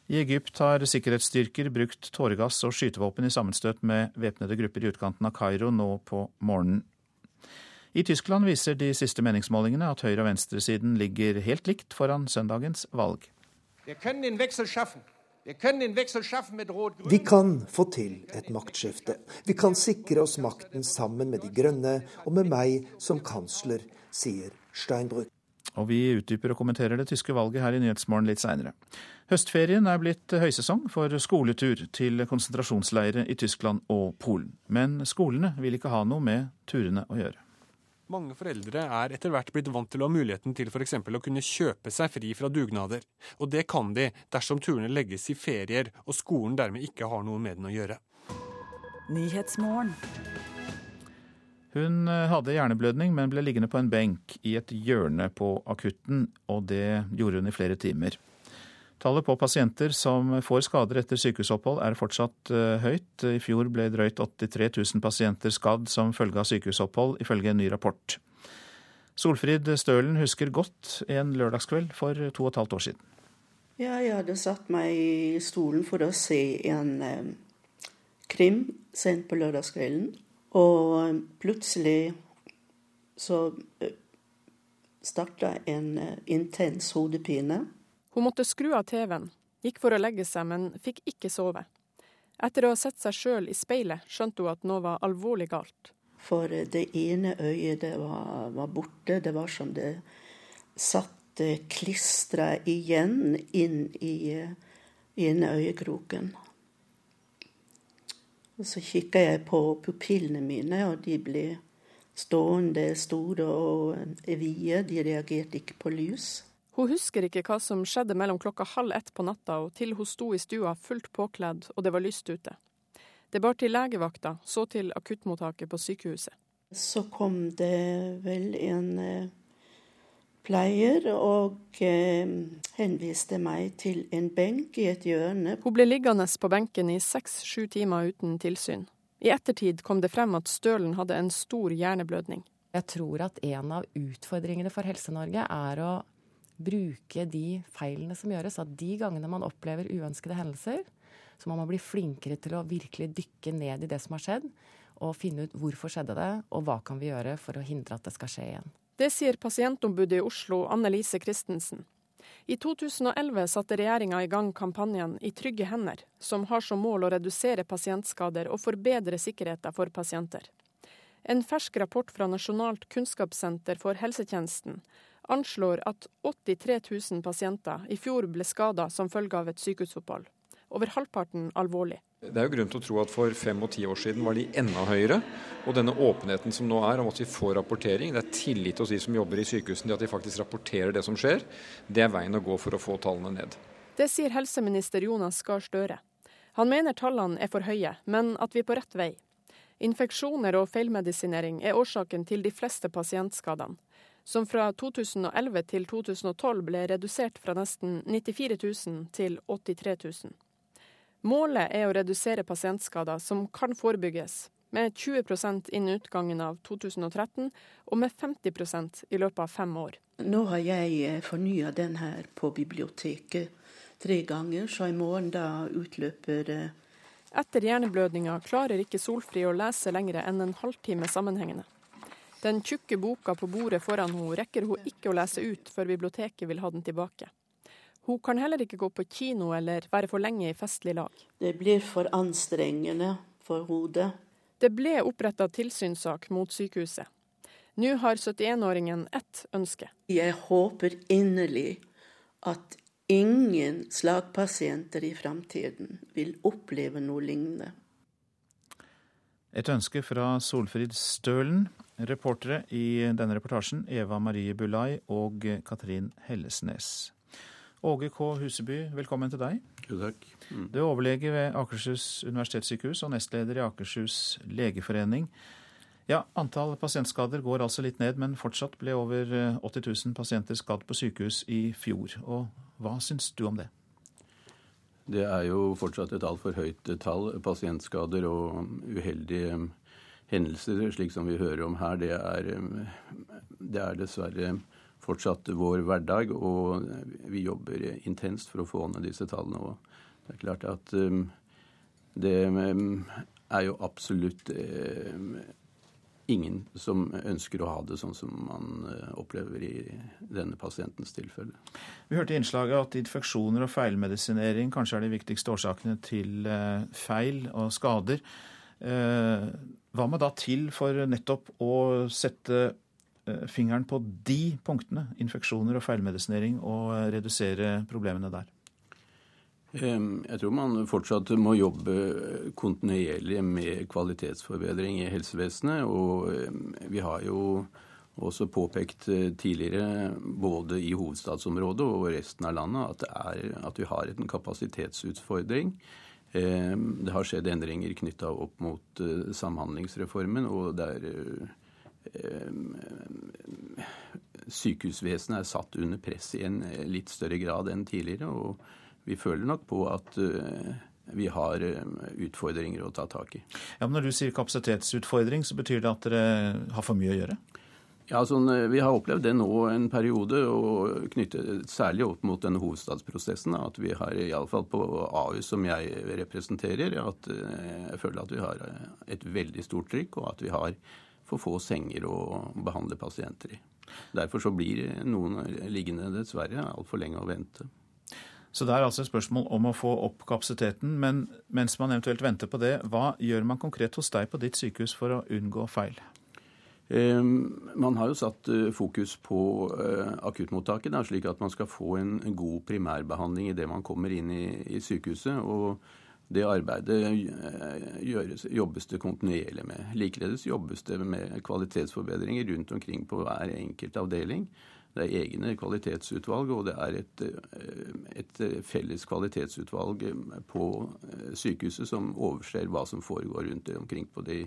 I Egypt har sikkerhetsstyrker brukt tåregass og skytevåpen i sammenstøt med væpnede grupper i utkanten av Kairo nå på morgenen. I Tyskland viser de siste meningsmålingene at høyre- og venstresiden ligger helt likt foran søndagens valg. Vi kan få til et maktskifte. Vi kan sikre oss makten sammen med De grønne og med meg som kansler, sier Steinbrück. Og vi utdyper og kommenterer det tyske valget her i Nyhetsmorgen litt seinere. Høstferien er blitt høysesong for skoletur til konsentrasjonsleire i Tyskland og Polen. Men skolene vil ikke ha noe med turene å gjøre. Mange foreldre er etter hvert blitt vant til å ha muligheten til f.eks. å kunne kjøpe seg fri fra dugnader. Og det kan de dersom turene legges i ferier og skolen dermed ikke har noe med den å gjøre. Hun eh, hadde hjerneblødning, men ble liggende på en benk i et hjørne på akutten, og det gjorde hun i flere timer. Tallet på pasienter som får skader etter sykehusopphold er fortsatt uh, høyt. I fjor ble drøyt 83 000 pasienter skadd som følge av sykehusopphold, ifølge en ny rapport. Solfrid Stølen husker godt en lørdagskveld for to og et halvt år siden. Ja, jeg hadde satt meg i stolen for å se en eh, krim sent på lørdagskvelden. Og eh, plutselig så eh, starta en eh, intens hodepine. Hun måtte skru av TV-en, gikk for å legge seg, men fikk ikke sove. Etter å ha sett seg sjøl i speilet, skjønte hun at noe var alvorlig galt. For det ene øyet det var, var borte. Det var som det satt klistra igjen inn i, i ene øyekroken. Og så kikka jeg på pupillene mine, og de ble stående store og vide. De reagerte ikke på lys. Hun husker ikke hva som skjedde mellom klokka halv ett på natta og til hun sto i stua fullt påkledd og det var lyst ute. Det bar til legevakta, så til akuttmottaket på sykehuset. Så kom det vel en eh, pleier og eh, henviste meg til en benk i et hjørne. Hun ble liggende på benken i seks-sju timer uten tilsyn. I ettertid kom det frem at Stølen hadde en stor hjerneblødning. Jeg tror at en av utfordringene for Helse-Norge er å bruke de feilene som gjøres. At de gangene man opplever uønskede hendelser, så må man bli flinkere til å virkelig dykke ned i det som har skjedd, og finne ut hvorfor skjedde det, og hva kan vi gjøre for å hindre at det skal skje igjen. Det sier pasientombudet i Oslo, Anne Lise Christensen. I 2011 satte regjeringa i gang kampanjen I trygge hender, som har som mål å redusere pasientskader og forbedre sikkerheten for pasienter. En fersk rapport fra Nasjonalt kunnskapssenter for helsetjenesten anslår at 83 000 pasienter i fjor ble skada som følge av et sykehusopphold. Over halvparten alvorlig. Det er jo grunn til å tro at for fem og ti år siden var de enda høyere. Og denne åpenheten som nå er om at vi får rapportering, det er tillit hos de som jobber i sykehusene til at de faktisk rapporterer det som skjer, det er veien å gå for å få tallene ned. Det sier helseminister Jonas Gahr Støre. Han mener tallene er for høye, men at vi er på rett vei. Infeksjoner og feilmedisinering er årsaken til de fleste pasientskadene som fra 2011 til 2012 ble redusert fra nesten 94 000 til 83 000. Målet er å redusere pasientskader som kan forebygges, med 20 innen utgangen av 2013 og med 50% i løpet av fem år. Nå har jeg fornya den her på biblioteket tre ganger, så i morgen da utløper Etter hjerneblødninga klarer ikke Solfri å lese lenger enn en halvtime sammenhengende. Den tjukke boka på bordet foran henne rekker hun ikke å lese ut før biblioteket vil ha den tilbake. Hun kan heller ikke gå på kino eller være for lenge i festlig lag. Det blir for anstrengende for hodet. Det ble oppretta tilsynssak mot sykehuset. Nå har 71-åringen ett ønske. Jeg håper inderlig at ingen slagpasienter i framtiden vil oppleve noe lignende. Et ønske fra Solfrid Stølen. Reportere i denne reportasjen Eva Marie Bulai og Katrin Hellesnes. Åge K. Huseby, velkommen til deg. Jo, takk. Mm. Du er overlege ved Akershus universitetssykehus og nestleder i Akershus legeforening. Ja, Antall pasientskader går altså litt ned, men fortsatt ble over 80 000 pasienter skadd på sykehus i fjor. Og hva syns du om det? Det er jo fortsatt et altfor høyt tall pasientskader og uheldige hendelser, slik som vi hører om her. Det er, det er dessverre fortsatt vår hverdag, og vi jobber intenst for å få ned disse tallene. Og det er klart at det er jo absolutt ingen som ønsker å ha det sånn som man eh, opplever i denne pasientens tilfelle. Vi hørte i innslaget at infeksjoner og feilmedisinering kanskje er de viktigste årsakene til eh, feil og skader. Eh, hva må da til for nettopp å sette fingeren på de punktene, infeksjoner og feilmedisinering, og redusere problemene der? Jeg tror man fortsatt må jobbe kontinuerlig med kvalitetsforbedring i helsevesenet. Og vi har jo også påpekt eh, tidligere, både i hovedstadsområdet og resten av landet, at, er, at vi har en kapasitetsutfordring. Det har skjedd endringer knytta opp mot eh, Samhandlingsreformen, og der sykehusvesenet er satt under press i en litt større grad enn tidligere. og vi føler nok på at eh, vi har eh, utfordringer å ta tak i. Ja, men Når du sier kapasitetsutfordring, så betyr det at dere har for mye å gjøre? Ja, sånn, Vi har opplevd det nå en periode, og knyttet særlig opp mot denne hovedstadsprosessen. At vi har, iallfall på AU, som jeg representerer, at jeg føler at vi har et veldig stort trykk, og at vi har for få senger å behandle pasienter i. Derfor så blir noen liggende dessverre altfor lenge å vente. Så det er altså et spørsmål om å få opp kapasiteten. Men mens man eventuelt venter på det, hva gjør man konkret hos deg på ditt sykehus for å unngå feil? Man har jo satt eh, fokus på eh, akuttmottaket, slik at man skal få en god primærbehandling idet man kommer inn i, i sykehuset. og det arbeidet eh, gjøres, jobbes det kontinuerlig med. Likeledes jobbes det med kvalitetsforbedringer rundt omkring på hver enkelt avdeling. Det er egne kvalitetsutvalg, og det er et, et, felles kvalitetsutvalg på eh, sykehuset som overser hva som foregår rundt omkring på de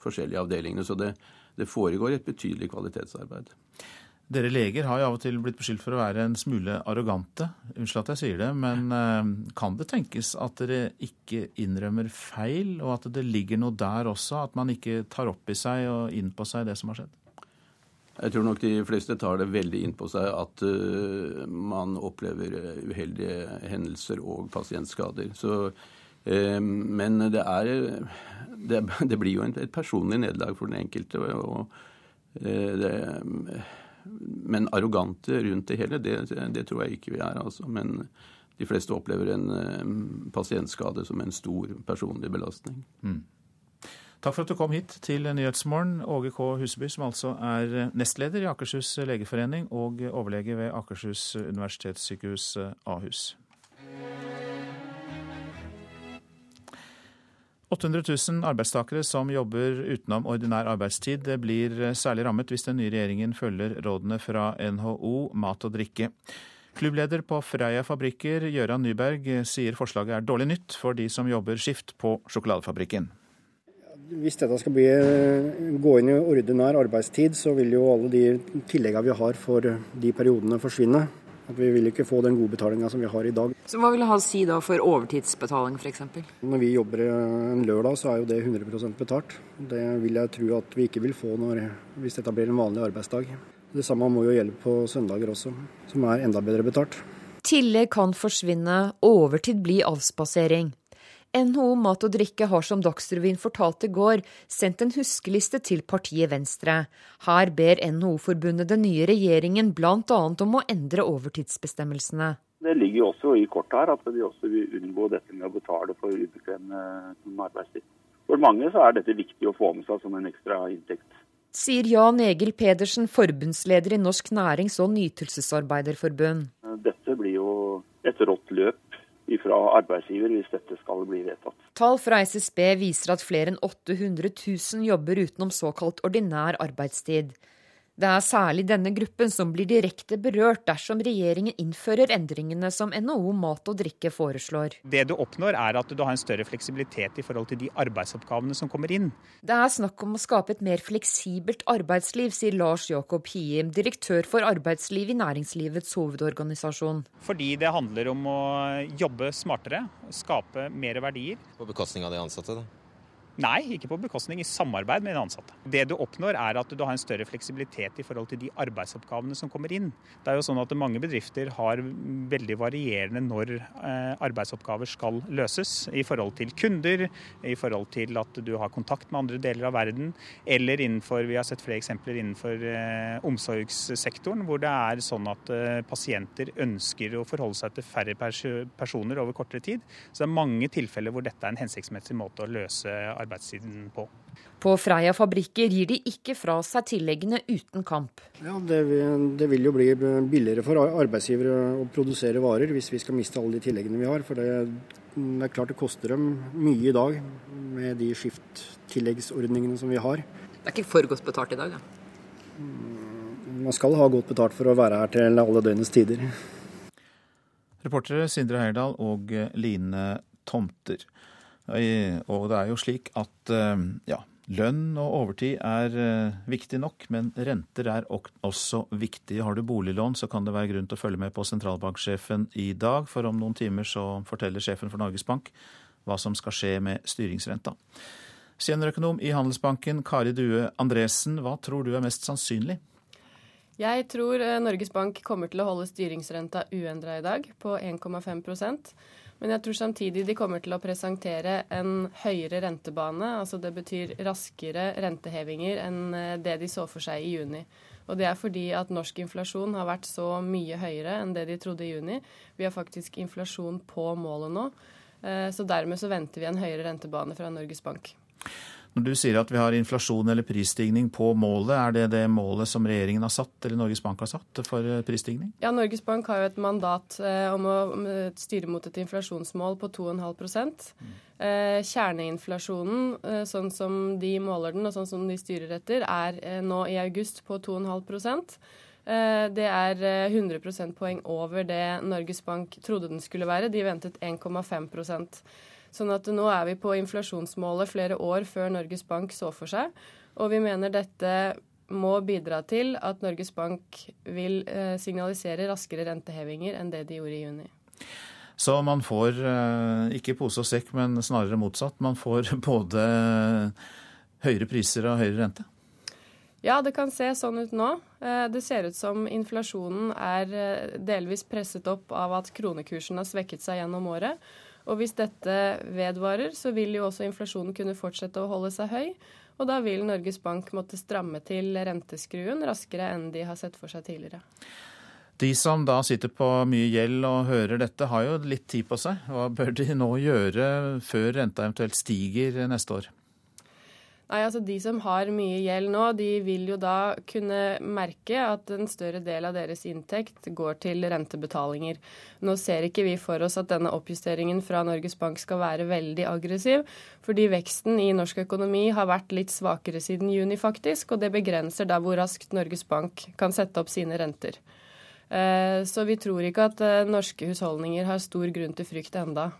forskjellige avdelingene. Så det, det foregår et betydelig kvalitetsarbeid. Dere leger har jo av og til blitt beskyldt for å være en smule arrogante. Unnskyld at jeg sier det, men kan det tenkes at dere ikke innrømmer feil, og at det ligger noe der også? At man ikke tar opp i seg og inn på seg det som har skjedd? Jeg tror nok de fleste tar det veldig inn på seg at uh, man opplever eh, uheldige hendelser og pasientskader. Så, men det er det, det, blir jo et, et personlig nederlag for den enkelte. Og, og det, men arrogante rundt det hele, det, det, tror jeg ikke vi er. Altså. Men de fleste opplever en pasientskade som en stor personlig belastning. Mm. Takk for at du kom hit til Nyhetsmorgen, Åge K. Huseby, som altså er nestleder i Akershus legeforening og overlege ved Akershus universitetssykehus Ahus. 800 000 arbeidstakere som jobber utenom ordinær arbeidstid, det blir særlig rammet hvis den nye regjeringen følger rådene fra NHO Mat og drikke. Klubbleder på Freia fabrikker, Gøran Nyberg, sier forslaget er dårlig nytt for de som jobber skift på sjokoladefabrikken. Hvis dette skal bli, eh, gå inn i ordinær arbeidstid, så vil jo alle de tilleggene vi har for de periodene forsvinne. At Vi vil ikke få den gode betalinga som vi har i dag. Så Hva vil det ha å si da for overtidsbetaling f.eks.? Når vi jobber en lørdag, så er jo det 100% betalt. Det vil jeg tro at vi ikke vil få når, hvis dette blir en vanlig arbeidsdag. Det samme må jo gjelde på søndager også, som er enda bedre betalt. Tillegg kan forsvinne, overtid bli avspasering. NHO Mat og Drikke har som Dagsrevyen fortalte i går, sendt en huskeliste til partiet Venstre. Her ber NHO-forbundet den nye regjeringen bl.a. om å endre overtidsbestemmelsene. Det ligger jo også i kortet her at de også vil unngå dette med å betale for ubekvem arbeidstid. For mange så er dette viktig å få med seg som en ekstra inntekt. Sier Jan Egil Pedersen, forbundsleder i Norsk nærings- og nytelsesarbeiderforbund. Dette blir jo et rått løp fra arbeidsgiver hvis dette skal bli vedtatt. Tall fra SSB viser at flere enn 800 000 jobber utenom såkalt ordinær arbeidstid. Det er særlig denne gruppen som blir direkte berørt dersom regjeringen innfører endringene som NHO Mat og Drikke foreslår. Det du oppnår er at du har en større fleksibilitet i forhold til de arbeidsoppgavene som kommer inn. Det er snakk om å skape et mer fleksibelt arbeidsliv, sier Lars Jakob Hiem, direktør for arbeidsliv i Næringslivets hovedorganisasjon. Fordi det handler om å jobbe smartere, skape mer verdier. På bekostning av de ansatte, da? Nei, ikke på bekostning. I samarbeid med de ansatte. Det du oppnår, er at du har en større fleksibilitet i forhold til de arbeidsoppgavene som kommer inn. Det er jo sånn at Mange bedrifter har veldig varierende når eh, arbeidsoppgaver skal løses. I forhold til kunder, i forhold til at du har kontakt med andre deler av verden, eller innenfor vi har sett flere eksempler innenfor eh, omsorgssektoren, hvor det er sånn at eh, pasienter ønsker å forholde seg til færre personer over kortere tid. Så det er mange tilfeller hvor dette er en hensiktsmessig måte å løse arbeidslivet arbeidstiden på. På Freia fabrikker gir de ikke fra seg tilleggene uten kamp. Ja, det vil, det vil, jo bli billigere for arbeidsgivere å produsere varer hvis vi skal miste alle de tilleggene vi har. For det, det er klart det koster dem mye i dag med de skifttilleggsordningene som vi har. Det er ikke for godt betalt i dag, da? Man skal ha godt betalt for å være her til alle døgnets tider. Reportere Sindre Heyerdahl og Line Tomter. Og det er jo slik at eh, ja, lønn og overtid er eh, viktig nok, men renter er også viktig. Har du boliglån, så kan det være grunn til å følge med på sentralbanksjefen i dag, for om noen timer så forteller sjefen for Norges Bank hva som skal skje med styringsrenta. Seniorøkonom i Handelsbanken, Kari Due Andresen, hva tror du er mest sannsynlig? Jeg tror eh, Norges Bank kommer til å holde styringsrenta uendra i dag, på 1,5 men jeg tror samtidig de kommer til å presentere en høyere rentebane. altså Det betyr raskere rentehevinger enn eh, det de så for seg i juni. Og det er fordi at norsk inflasjon har vært så mye høyere enn det de trodde i juni. Vi har faktisk inflasjon på målet nå. Eh, så dermed så venter vi en høyere rentebane fra Norges Bank. Når du sier at vi har inflasjon eller prisstigning på målet, er det det målet som regjeringen har satt, eller Norges Bank har satt for eh, prisstigning? Ja, Norges Bank har jo et mandat eh, om å styre mot et inflasjonsmål på 2,5 mm. eh, Kjerneinflasjonen, sånn som de måler den og sånn som de styrer etter, er nå i august på 2,5 eh, det er 100 prosentpoeng over det Norges Bank trodde den skulle være. De ventet 1,5 Sånn at nå er vi på inflasjonsmålet flere år før Norges Bank så for seg. Og vi mener dette må bidra til at Norges Bank vil eh, signalisere raskere rentehevinger enn det de gjorde i juni. Så man får eh, ikke pose og sekk, men snarere motsatt. Man får både høyere priser og høyere rente? Ja, det kan se sånn ut nå. Eh, det ser ut som inflasjonen er delvis presset opp av at kronekursen har svekket seg gjennom året. Og hvis dette vedvarer, så vil jo også inflasjonen kunne fortsette å holde seg høy. Og da vil Norges Bank måtte stramme til renteskruen raskere enn de har sett for seg tidligere. De som da sitter på mye gjeld og hører dette, har jo litt tid på seg. Hva bør de nå gjøre før renta eventuelt stiger neste år? Nei, altså De som har mye gjeld nå, de vil jo da kunne merke at en større del av deres inntekt går til rentebetalinger. Nå ser ikke vi for oss at denne oppjusteringen fra Norges Bank skal være veldig aggressiv, fordi veksten i norsk økonomi har vært litt svakere siden juni, faktisk, og det begrenser da hvor raskt Norges Bank kan sette opp sine renter. Eh, så vi tror ikke at eh, norske husholdninger har stor grunn til frykt enda.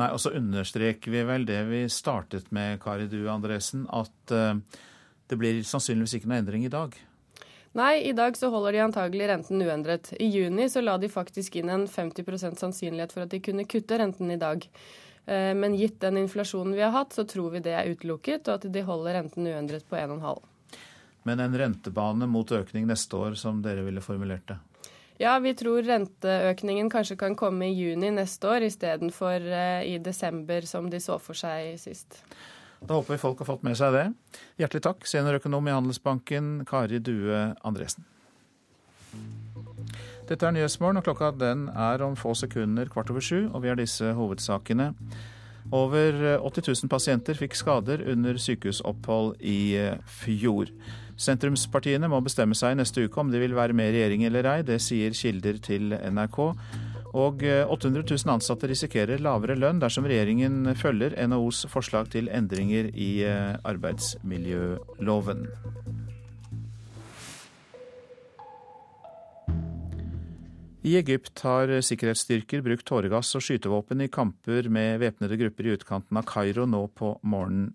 Nei, og så understreker vi vel det vi startet med, Kari Due Andresen, at uh, det blir sannsynligvis ikke noe endring i dag. Nei, i dag så holder de antagelig renten uendret. I juni så la de faktisk inn en 50 sannsynlighet for at de kunne kutte renten i dag. Eh, men gitt den inflasjonen vi har hatt, så tror vi det er utelukket, og at de holder renten uendret på 1,5. Men en rentebane mot økning neste år, som dere ville formulert det? Ja, vi tror renteøkningen kanskje kan komme i juni neste år istedenfor uh, i desember, som de så for seg sist. Da håper vi folk har fått med seg det. Hjertelig takk, seniorøkonom i Handelsbanken, Kari Due Andresen. Dette er Nyhetsmorgen, og klokka den er om få sekunder kvart over sju, og vi har disse hovedsakene. Over 80 000 pasienter fikk skader under sykehusopphold i eh, fjor. Sentrumspartiene må bestemme seg neste uke om de vil være med i regjering eller ei. Det sier kilder til NRK. Og 800 000 ansatte risikerer lavere lønn dersom regjeringen følger NHOs forslag til endringer i arbeidsmiljøloven. I Egypt har sikkerhetsstyrker brukt tåregass og skytevåpen i kamper med væpnede grupper i utkanten av Kairo nå på morgenen.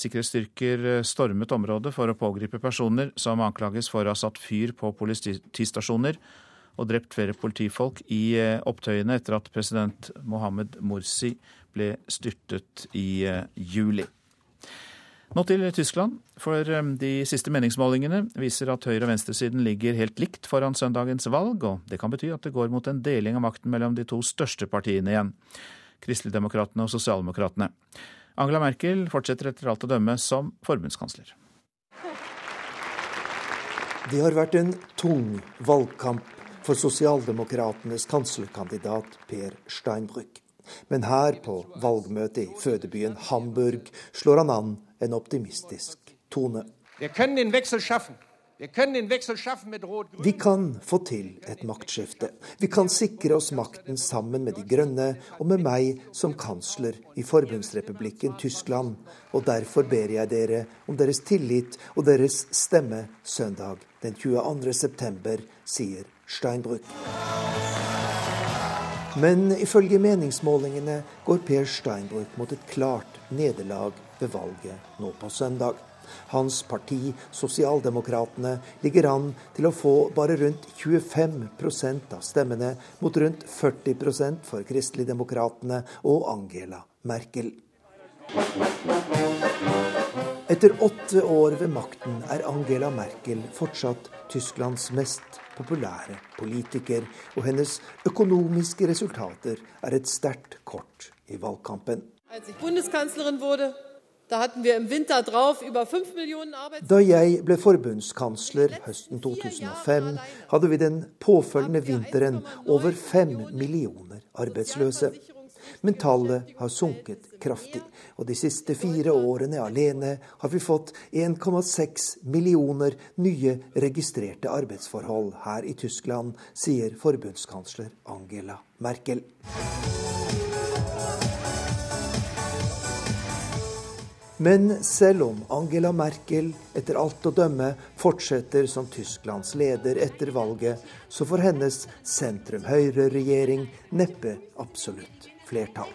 Sikkerhetsstyrker stormet området for å pågripe personer som anklages for å ha satt fyr på politistasjoner og drept flere politifolk i opptøyene etter at president Mohammed Morsi ble styrtet i juli. Nå til Tyskland, for um, de siste meningsmålingene viser at høyre- og venstresiden ligger helt likt foran søndagens valg, og det kan bety at det går mot en deling av makten mellom de to største partiene igjen, Kristeligdemokratene og Sosialdemokratene. Angela Merkel fortsetter etter alt å dømme som forbundskansler. Det har vært en tung valgkamp for sosialdemokratenes kanslerkandidat Per Steinbrück. Men her på valgmøtet i fødebyen Hamburg slår han an en optimistisk tone. Vi kan få til et maktskifte. Vi kan sikre oss makten sammen med De grønne og med meg som kansler i forbundsrepublikken Tyskland. Og derfor ber jeg dere om deres tillit og deres stemme søndag den 22. september, sier Steinbrück. Men ifølge meningsmålingene går Per Steinbrück mot et klart nederlag ved valget nå på søndag. Hans parti, Sosialdemokratene, ligger an til å få bare rundt 25% av stemmene, mot rundt 40% for Kristeligdemokratene og Angela Merkel. Etter åtte år ved makten er Angela Merkel fortsatt Tysklands mest populære politiker, og hennes økonomiske resultater er et sterkt kort i valgkampen. Da jeg ble forbundskansler høsten 2005, hadde vi den påfølgende vinteren over fem millioner arbeidsløse. Men tallet har sunket kraftig, og de siste fire årene alene har vi fått 1,6 millioner nye registrerte arbeidsforhold her i Tyskland, sier forbundskansler Angela Merkel. Men selv om Angela Merkel etter alt å dømme fortsetter som Tysklands leder etter valget, så får hennes sentrum-høyre-regjering neppe absolutt flertall.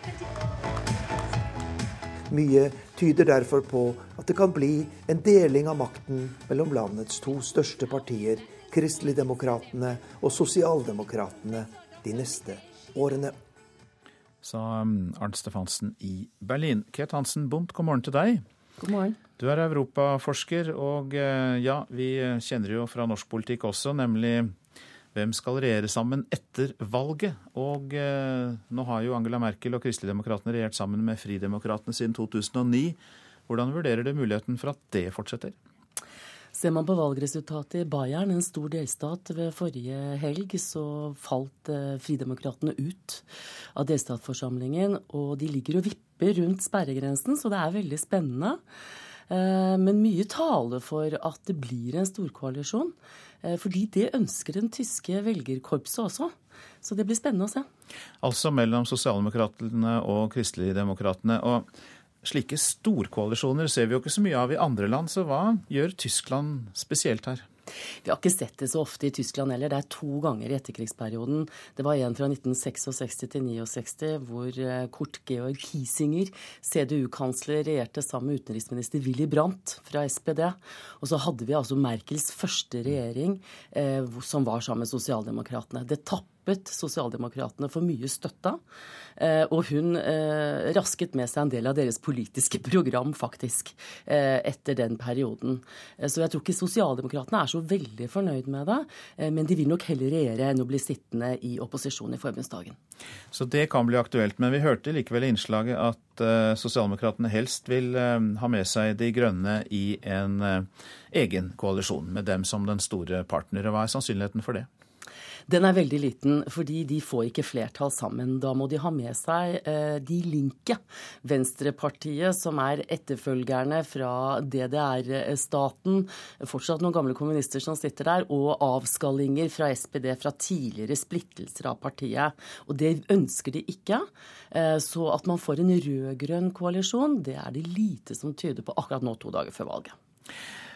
Mye tyder derfor på at det kan bli en deling av makten mellom landets to største partier, Kristeligdemokratene og Sosialdemokratene, de neste årene sa um, Arnt Stefansen i Berlin. Kate Hansen Bundt, god morgen til deg. God morgen. Du er europaforsker, og eh, ja, vi kjenner jo fra norsk politikk også, nemlig hvem skal regjere sammen etter valget? Og eh, nå har jo Angela Merkel og Kristeligdemokratene regjert sammen med Fridemokratene siden 2009. Hvordan vurderer du muligheten for at det fortsetter? Ser man på valgresultatet i Bayern, en stor delstat, ved forrige helg, så falt eh, Fridemokratene ut av delstatsforsamlingen. Og de ligger og vipper rundt sperregrensen, så det er veldig spennende. Eh, men mye taler for at det blir en storkoalisjon. Eh, fordi det ønsker den tyske velgerkorpset også. Så det blir spennende å se. Altså mellom sosialdemokratene og kristeligdemokratene. Og Slike storkoalisjoner ser vi jo ikke så mye av i andre land, så hva gjør Tyskland spesielt her? Vi har ikke sett det så ofte i Tyskland heller. Det er to ganger i etterkrigsperioden. Det var en fra 1966 til 69, hvor eh, Kurt Georg Kiesinger, CDU-kansler, regjerte sammen med utenriksminister Willy Brandt fra SPD. Og så hadde vi altså Merkels første regjering, eh, som var sammen med sosialdemokratene. Det tappet sosialdemokratene for mye støtte. Eh, og hun eh, rasket med seg en del av deres politiske program, faktisk, eh, etter den perioden. Så jeg tror ikke sosialdemokratene er så veldig fornøyd med det, men de vil nok heller regjere enn å bli sittende i opposisjon i forbundsdagen. Så det kan bli aktuelt. Men vi hørte likevel i innslaget at sosialdemokratene helst vil ha med seg De grønne i en egen koalisjon, med dem som den store partner. Hva er sannsynligheten for det? Den er veldig liten, fordi de får ikke flertall sammen. Da må de ha med seg eh, De Linke, Venstrepartiet, som er etterfølgerne fra DDR-staten. Fortsatt noen gamle kommunister som sitter der, og avskallinger fra SPD fra tidligere splittelser av partiet. Og det ønsker de ikke. Eh, så at man får en rød-grønn koalisjon, det er det lite som tyder på akkurat nå, to dager før valget.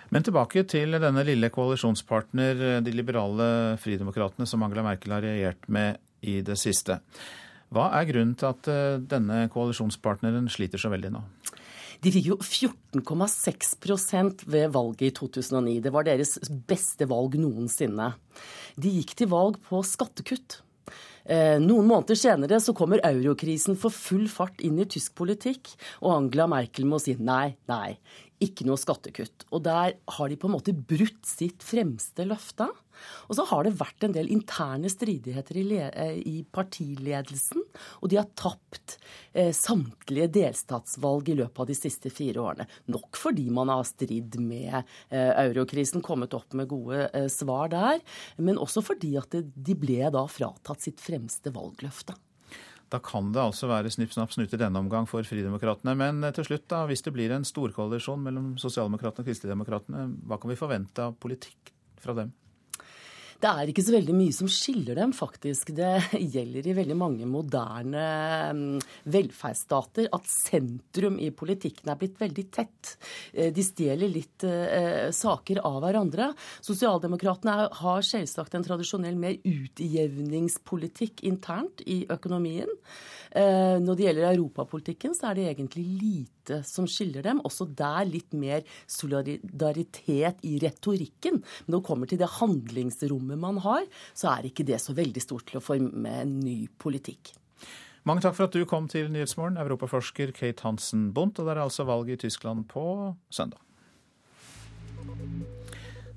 Men tilbake til denne lille koalisjonspartner, de liberale fridemokratene, som Angela Merkel har regjert med i det siste. Hva er grunnen til at eh, denne koalisjonspartneren sliter så veldig nå? De fikk jo 14,6% ved valget i 2009. Det var deres beste valg noensinne. De gikk til valg på skattekutt. Eh, noen måneder senere så kommer eurokrisen for full fart inn i tysk politikk, og Angela Merkel må si nei, nei, ikke noe skattekutt. Og der har de på en måte brutt sitt fremste løfte. Og så har det vært en del interne stridigheter i, eh, i partiledelsen. Og de har tapt eh, samtlige delstatsvalg i løpet av de siste fire årene. Nok fordi man har stridd med eh, eurokrisen, kommet opp med gode eh, svar der. Men også fordi at det, de ble da fratatt sitt fremste valgløfte. Da kan det altså være snipp, snapp, snute denne omgang for Fridemokratene. Men eh, til slutt, da, hvis det blir en storkoalisjon mellom Sosialdemokratene og Kristeligdemokratene, hva kan vi forvente av politikk fra dem? Det er ikke så veldig mye som skiller dem, faktisk. Det gjelder i veldig mange moderne mm, velferdsstater at sentrum i politikken er blitt veldig tett. Eh, de stjeler litt eh, saker av hverandre. Sosialdemokratene har selvsagt en tradisjonell mer utjevningspolitikk internt i økonomien. Eh, når det gjelder europapolitikken, så er det egentlig lite som skiller dem. Også der litt mer solidaritet i retorikken. Men når det kommer til det handlingsrommet man har, så er ikke det så veldig stort til å forme en ny politikk. Mange takk for at du kom til Nyhetsmorgen, europaforsker Kate Hansen Bundt. Og det er altså valg i Tyskland på søndag.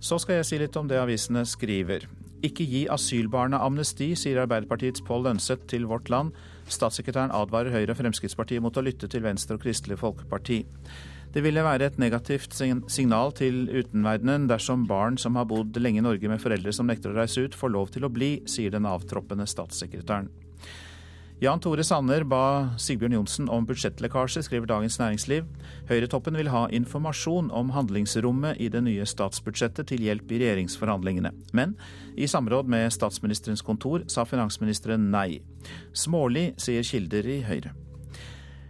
Så skal jeg si litt om det avisene skriver. Ikke gi asylbarna amnesti, sier Arbeiderpartiets Pål Lønseth til Vårt Land. Statssekretæren advarer Høyre og Fremskrittspartiet mot å lytte til Venstre og Kristelig Folkeparti. Det ville være et negativt signal til utenverdenen dersom barn som har bodd lenge i Norge med foreldre som nekter å reise ut, får lov til å bli, sier den avtroppende statssekretæren. Jan Tore Sanner ba Sigbjørn Johnsen om budsjettlekkasje, skriver Dagens Næringsliv. Høyretoppen vil ha informasjon om handlingsrommet i det nye statsbudsjettet til hjelp i regjeringsforhandlingene. Men i samråd med statsministerens kontor sa finansministeren nei. Smålig, sier kilder i Høyre.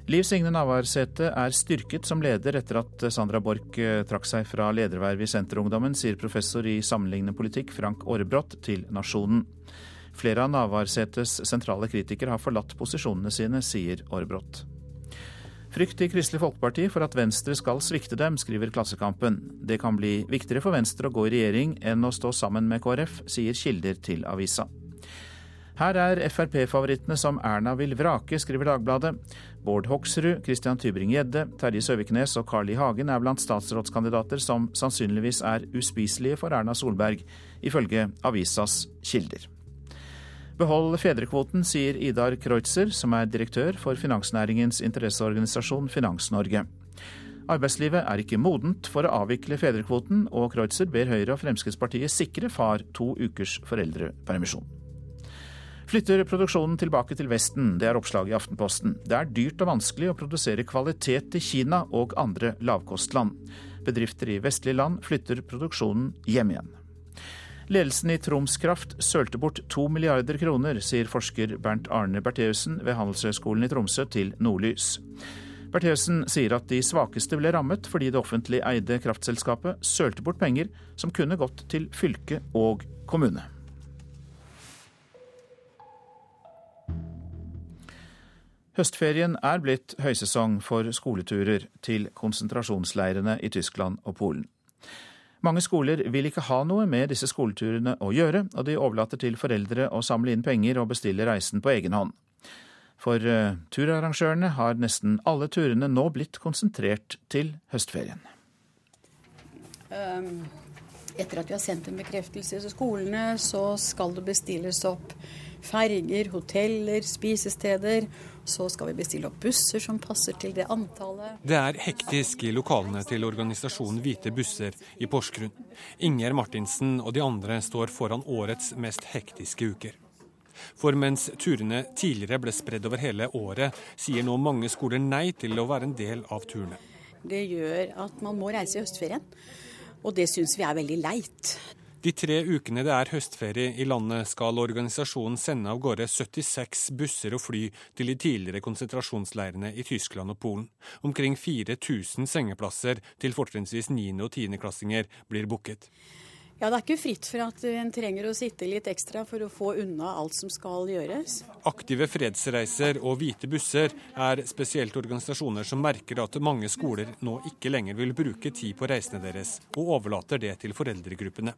Liv Signe Navarsete er styrket som leder etter at Sandra Borch eh, trakk seg fra ledervervet i Senterungdommen, sier professor i sammenlignende politikk Frank Aarebrot til Nasjonen. Flere av Navarsetes sentrale kritikere har forlatt posisjonene sine, sier Aarbrot. Frykt i Kristelig Folkeparti for at Venstre skal svikte dem, skriver Klassekampen. Det kan bli viktigere for Venstre å gå i regjering enn å stå sammen med KrF, sier kilder til avisa. Her er Frp-favorittene som Erna vil vrake, skriver Dagbladet. Bård Hoksrud, Christian Tybring-Gjedde, Terje Søviknes og Carl I. Hagen er blant statsrådskandidater som sannsynligvis er uspiselige for Erna Solberg, ifølge avisas kilder. Behold fedrekvoten, sier Idar Kreutzer, som er direktør for finansnæringens interesseorganisasjon Finans-Norge. Arbeidslivet er ikke modent for å avvikle fedrekvoten, og Kreutzer ber Høyre og Fremskrittspartiet sikre far to ukers foreldrepermisjon. Flytter produksjonen tilbake til Vesten, det er oppslaget i Aftenposten. Det er dyrt og vanskelig å produsere kvalitet i Kina og andre lavkostland. Bedrifter i vestlige land flytter produksjonen hjem igjen. Ledelsen i Troms Kraft sølte bort to milliarder kroner, sier forsker Bernt Arne Bertheussen ved Handelshøyskolen i Tromsø til Nordlys. Bertheussen sier at de svakeste ble rammet fordi det offentlig eide kraftselskapet sølte bort penger som kunne gått til fylke og kommune. Høstferien er blitt høysesong for skoleturer til konsentrasjonsleirene i Tyskland og Polen. Mange skoler vil ikke ha noe med disse skoleturene å gjøre, og de overlater til foreldre å samle inn penger og bestille reisen på egen hånd. For uh, turarrangørene har nesten alle turene nå blitt konsentrert til høstferien. Um, etter at vi har sendt en bekreftelse til skolene, så skal det bestilles opp ferger, hoteller, spisesteder. Så skal vi bestille opp busser som passer til det antallet. Det er hektisk i lokalene til organisasjonen Hvite busser i Porsgrunn. Inger Martinsen og de andre står foran årets mest hektiske uker. For mens turene tidligere ble spredd over hele året, sier nå mange skoler nei til å være en del av turene. Det gjør at man må reise i høstferien, og det syns vi er veldig leit. De tre ukene det er høstferie i landet, skal organisasjonen sende av gårde 76 busser og fly til de tidligere konsentrasjonsleirene i Tyskland og Polen. Omkring 4000 sengeplasser til fortrinnsvis 9. og 10. klassinger blir booket. Ja, Det er ikke fritt for at en trenger å sitte litt ekstra for å få unna alt som skal gjøres. Aktive fredsreiser og hvite busser er spesielt organisasjoner som merker at mange skoler nå ikke lenger vil bruke tid på reisene deres, og overlater det til foreldregruppene.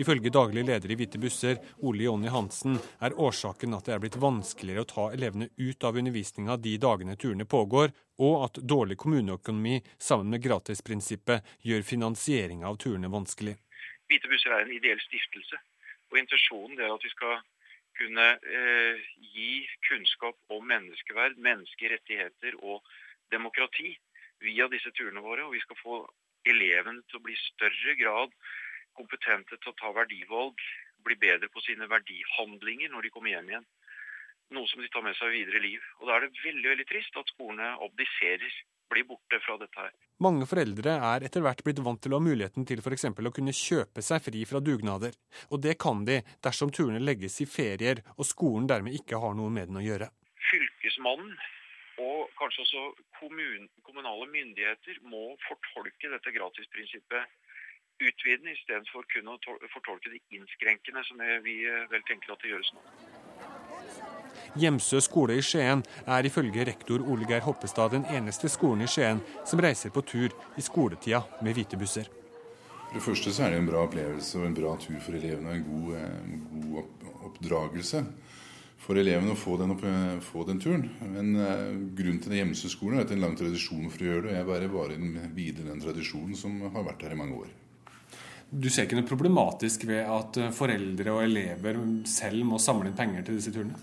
Ifølge daglig leder i Hvite busser, Ole Jonny Hansen, er årsaken at det er blitt vanskeligere å ta elevene ut av undervisninga de dagene turene pågår, og at dårlig kommuneøkonomi sammen med gratisprinsippet gjør finansieringa av turene vanskelig. Hvite busser er en ideell stiftelse. Og Intensjonen er at vi skal kunne eh, gi kunnskap om menneskeverd, menneskerettigheter og demokrati via disse turene våre. Og vi skal få elevene til å bli i større grad kompetente til å ta verdivalg, bli bedre på sine verdihandlinger når de kommer hjem igjen. Noe som de tar med seg videre i liv. Og Da er det veldig veldig trist at skolene abdiserer blir borte fra dette her. Mange foreldre er etter hvert blitt vant til å ha muligheten til f.eks. å kunne kjøpe seg fri fra dugnader. Og det kan de dersom turene legges i ferier og skolen dermed ikke har noe med den å gjøre. Fylkesmannen og kanskje også kommun, kommunale myndigheter må fortolke dette gratisprinsippet utvidende istedenfor kun å fortolke det innskrenkende, som vi vel tenker at det gjøres nå. Hjemsø skole i Skien er ifølge rektor Ole Geir Hoppestad den eneste skolen i Skien som reiser på tur i skoletida med hvite busser. For det første så er det en bra opplevelse og en bra tur for elevene og en god, en god oppdragelse for elevene å få den, opp, få den turen. Men uh, grunnen til Hjemsø skolen er at det er en lang tradisjon for å gjøre det. og Jeg bare varer videre den tradisjonen som har vært her i mange år. Du ser ikke noe problematisk ved at eh, foreldre og elever selv må samle inn penger til disse turene?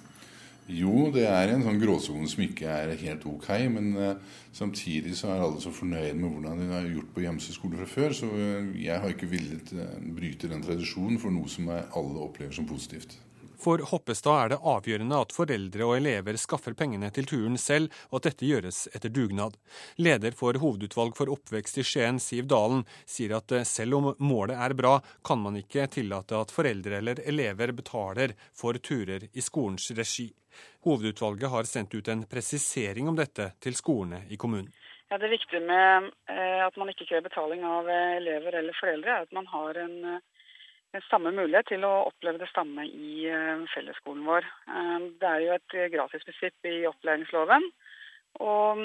Jo, det er en sånn gråsone som ikke er helt ok. Men uh, samtidig så er alle så fornøyd med hvordan de har gjort på Gjemse skole fra før. Så uh, jeg har ikke villet uh, bryte den tradisjonen for noe som alle opplever som positivt. For Hoppestad er det avgjørende at foreldre og elever skaffer pengene til turen selv, og at dette gjøres etter dugnad. Leder for Hovedutvalg for oppvekst i Skien, Siv Dalen, sier at selv om målet er bra, kan man ikke tillate at foreldre eller elever betaler for turer i skolens regi. Hovedutvalget har sendt ut en presisering om dette til skolene i kommunen. Ja, Det viktige med eh, at man ikke krever betaling av eh, elever eller foreldre, er at man har en, en samme mulighet til å oppleve det samme i eh, fellesskolen vår. Det er jo et gratisprinsipp i opplæringsloven. Og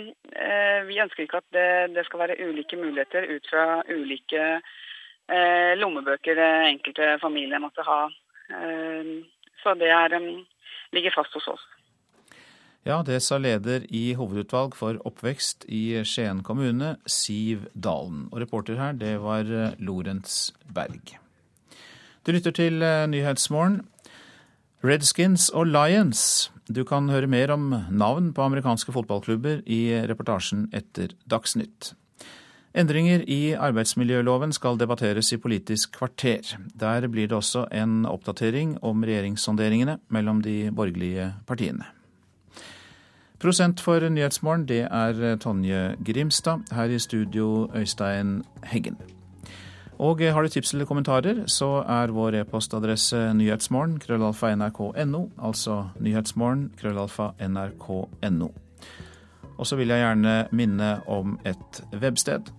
vi ønsker ikke at det, det, skal være ulike muligheter ut fra ulike lommebøker det enkelte familie måtte ha. Så det er ligger fast hos oss. Ja, det sa leder i hovedutvalg for oppvekst i Skien kommune, Siv Dalen. Og reporter her, det var eh, Lorentz Berg. Du lytter til eh, Nyhetsmorgen. Redskins og Lions. Du kan høre mer om navn på amerikanske fotballklubber i reportasjen etter Dagsnytt. Endringer i arbeidsmiljøloven skal debatteres i Politisk kvarter. Der blir det også en oppdatering om regjeringssonderingene mellom de borgerlige partiene. Prosent for Nyhetsmorgen, det er Tonje Grimstad. Her i studio Øystein Heggen. Og har du tips eller kommentarer, så er vår e-postadresse nyhetsmorgen krøllalfa nrk.no, altså nyhetsmorgen krøllalfa nrk.no. Og så vil jeg gjerne minne om et websted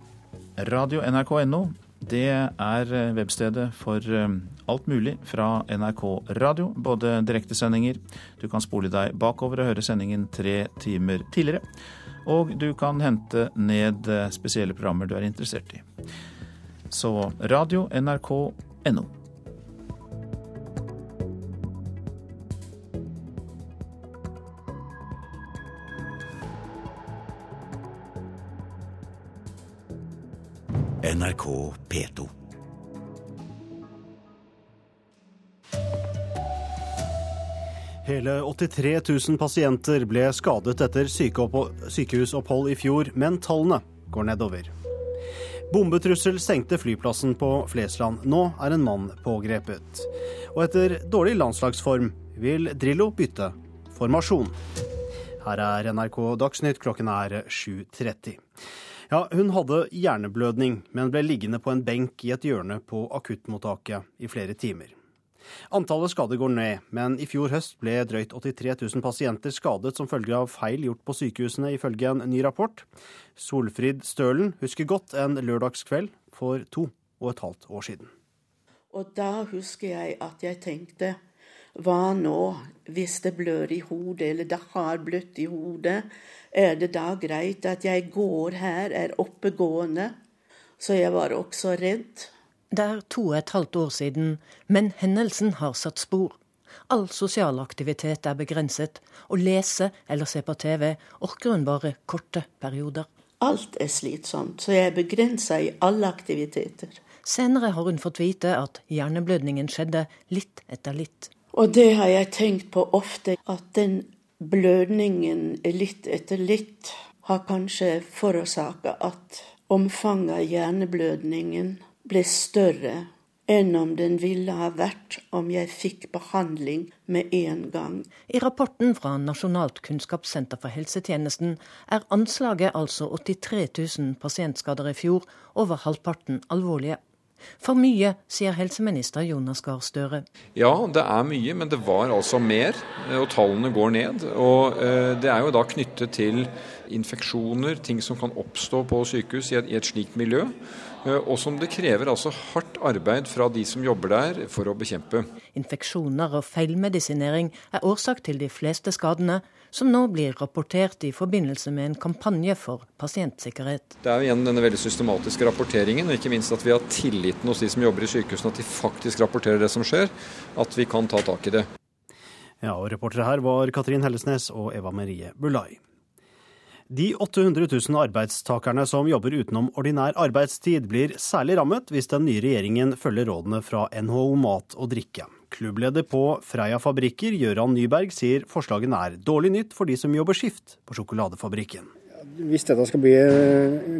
Radio NRK.no det er eh, webstedet for eh, alt mulig fra NRK radio. Både direktesendinger, du kan spole deg bakover og høre sendingen tre timer tidligere. Og du kan hente ned eh, spesielle programmer du er interessert i. Så radio NRK P2. Hele 83 000 pasienter ble skadet etter sykehusopphold i fjor, men tallene går nedover. Bombetrussel stengte flyplassen på Flesland. Nå er en mann pågrepet. Og etter dårlig landslagsform vil Drillo bytte formasjon. Her er NRK Dagsnytt, klokken er 7.30. Ja, hun hadde hjerneblødning, men ble liggende på en benk i et hjørne på akuttmottaket i flere timer. Antallet skader går ned, men i fjor høst ble drøyt 83 000 pasienter skadet som følge av feil gjort på sykehusene, ifølge en ny rapport. Solfrid Stølen husker godt en lørdagskveld for to og et halvt år siden. Og da husker jeg at jeg tenkte hva nå hvis det blør i hodet, eller det har bløtt i hodet? Er det da greit at jeg går her, er oppegående? Så jeg var også redd. Det er to og et halvt år siden, men hendelsen har satt spor. All sosial aktivitet er begrenset. Å lese eller se på TV orker hun bare korte perioder. Alt er slitsomt, så jeg er begrensa i alle aktiviteter. Senere har hun fått vite at hjerneblødningen skjedde litt etter litt. Og det har jeg tenkt på ofte, at den blødningen litt etter litt har kanskje forårsaka at omfanget av hjerneblødningen ble større enn om den ville ha vært om jeg fikk behandling med en gang. I rapporten fra Nasjonalt kunnskapssenter for helsetjenesten er anslaget altså 83 000 pasientskader i fjor, over halvparten alvorlige. For mye, sier helseminister Jonas Gahr Støre. Ja, det er mye, men det var altså mer, og tallene går ned. Og eh, det er jo da knyttet til infeksjoner, ting som kan oppstå på sykehus i et, i et slikt miljø. Eh, og som det krever altså hardt arbeid fra de som jobber der for å bekjempe. Infeksjoner og feilmedisinering er årsak til de fleste skadene, som nå blir rapportert i forbindelse med en kampanje for pasientsikkerhet. Det er jo igjen denne veldig systematiske rapporteringen, og ikke minst at vi har tilliten hos de som jobber i sykehusene, at de faktisk rapporterer det som skjer, at vi kan ta tak i det. Ja, og Reportere her var Katrin Hellesnes og Eva Marie Bulai. De 800 000 arbeidstakerne som jobber utenom ordinær arbeidstid, blir særlig rammet hvis den nye regjeringen følger rådene fra NHO Mat og Drikke. Klubbleder på Freia Fabrikker, Gøran Nyberg, sier forslagene er dårlig nytt for de som jobber skift på sjokoladefabrikken. Hvis dette skal bli,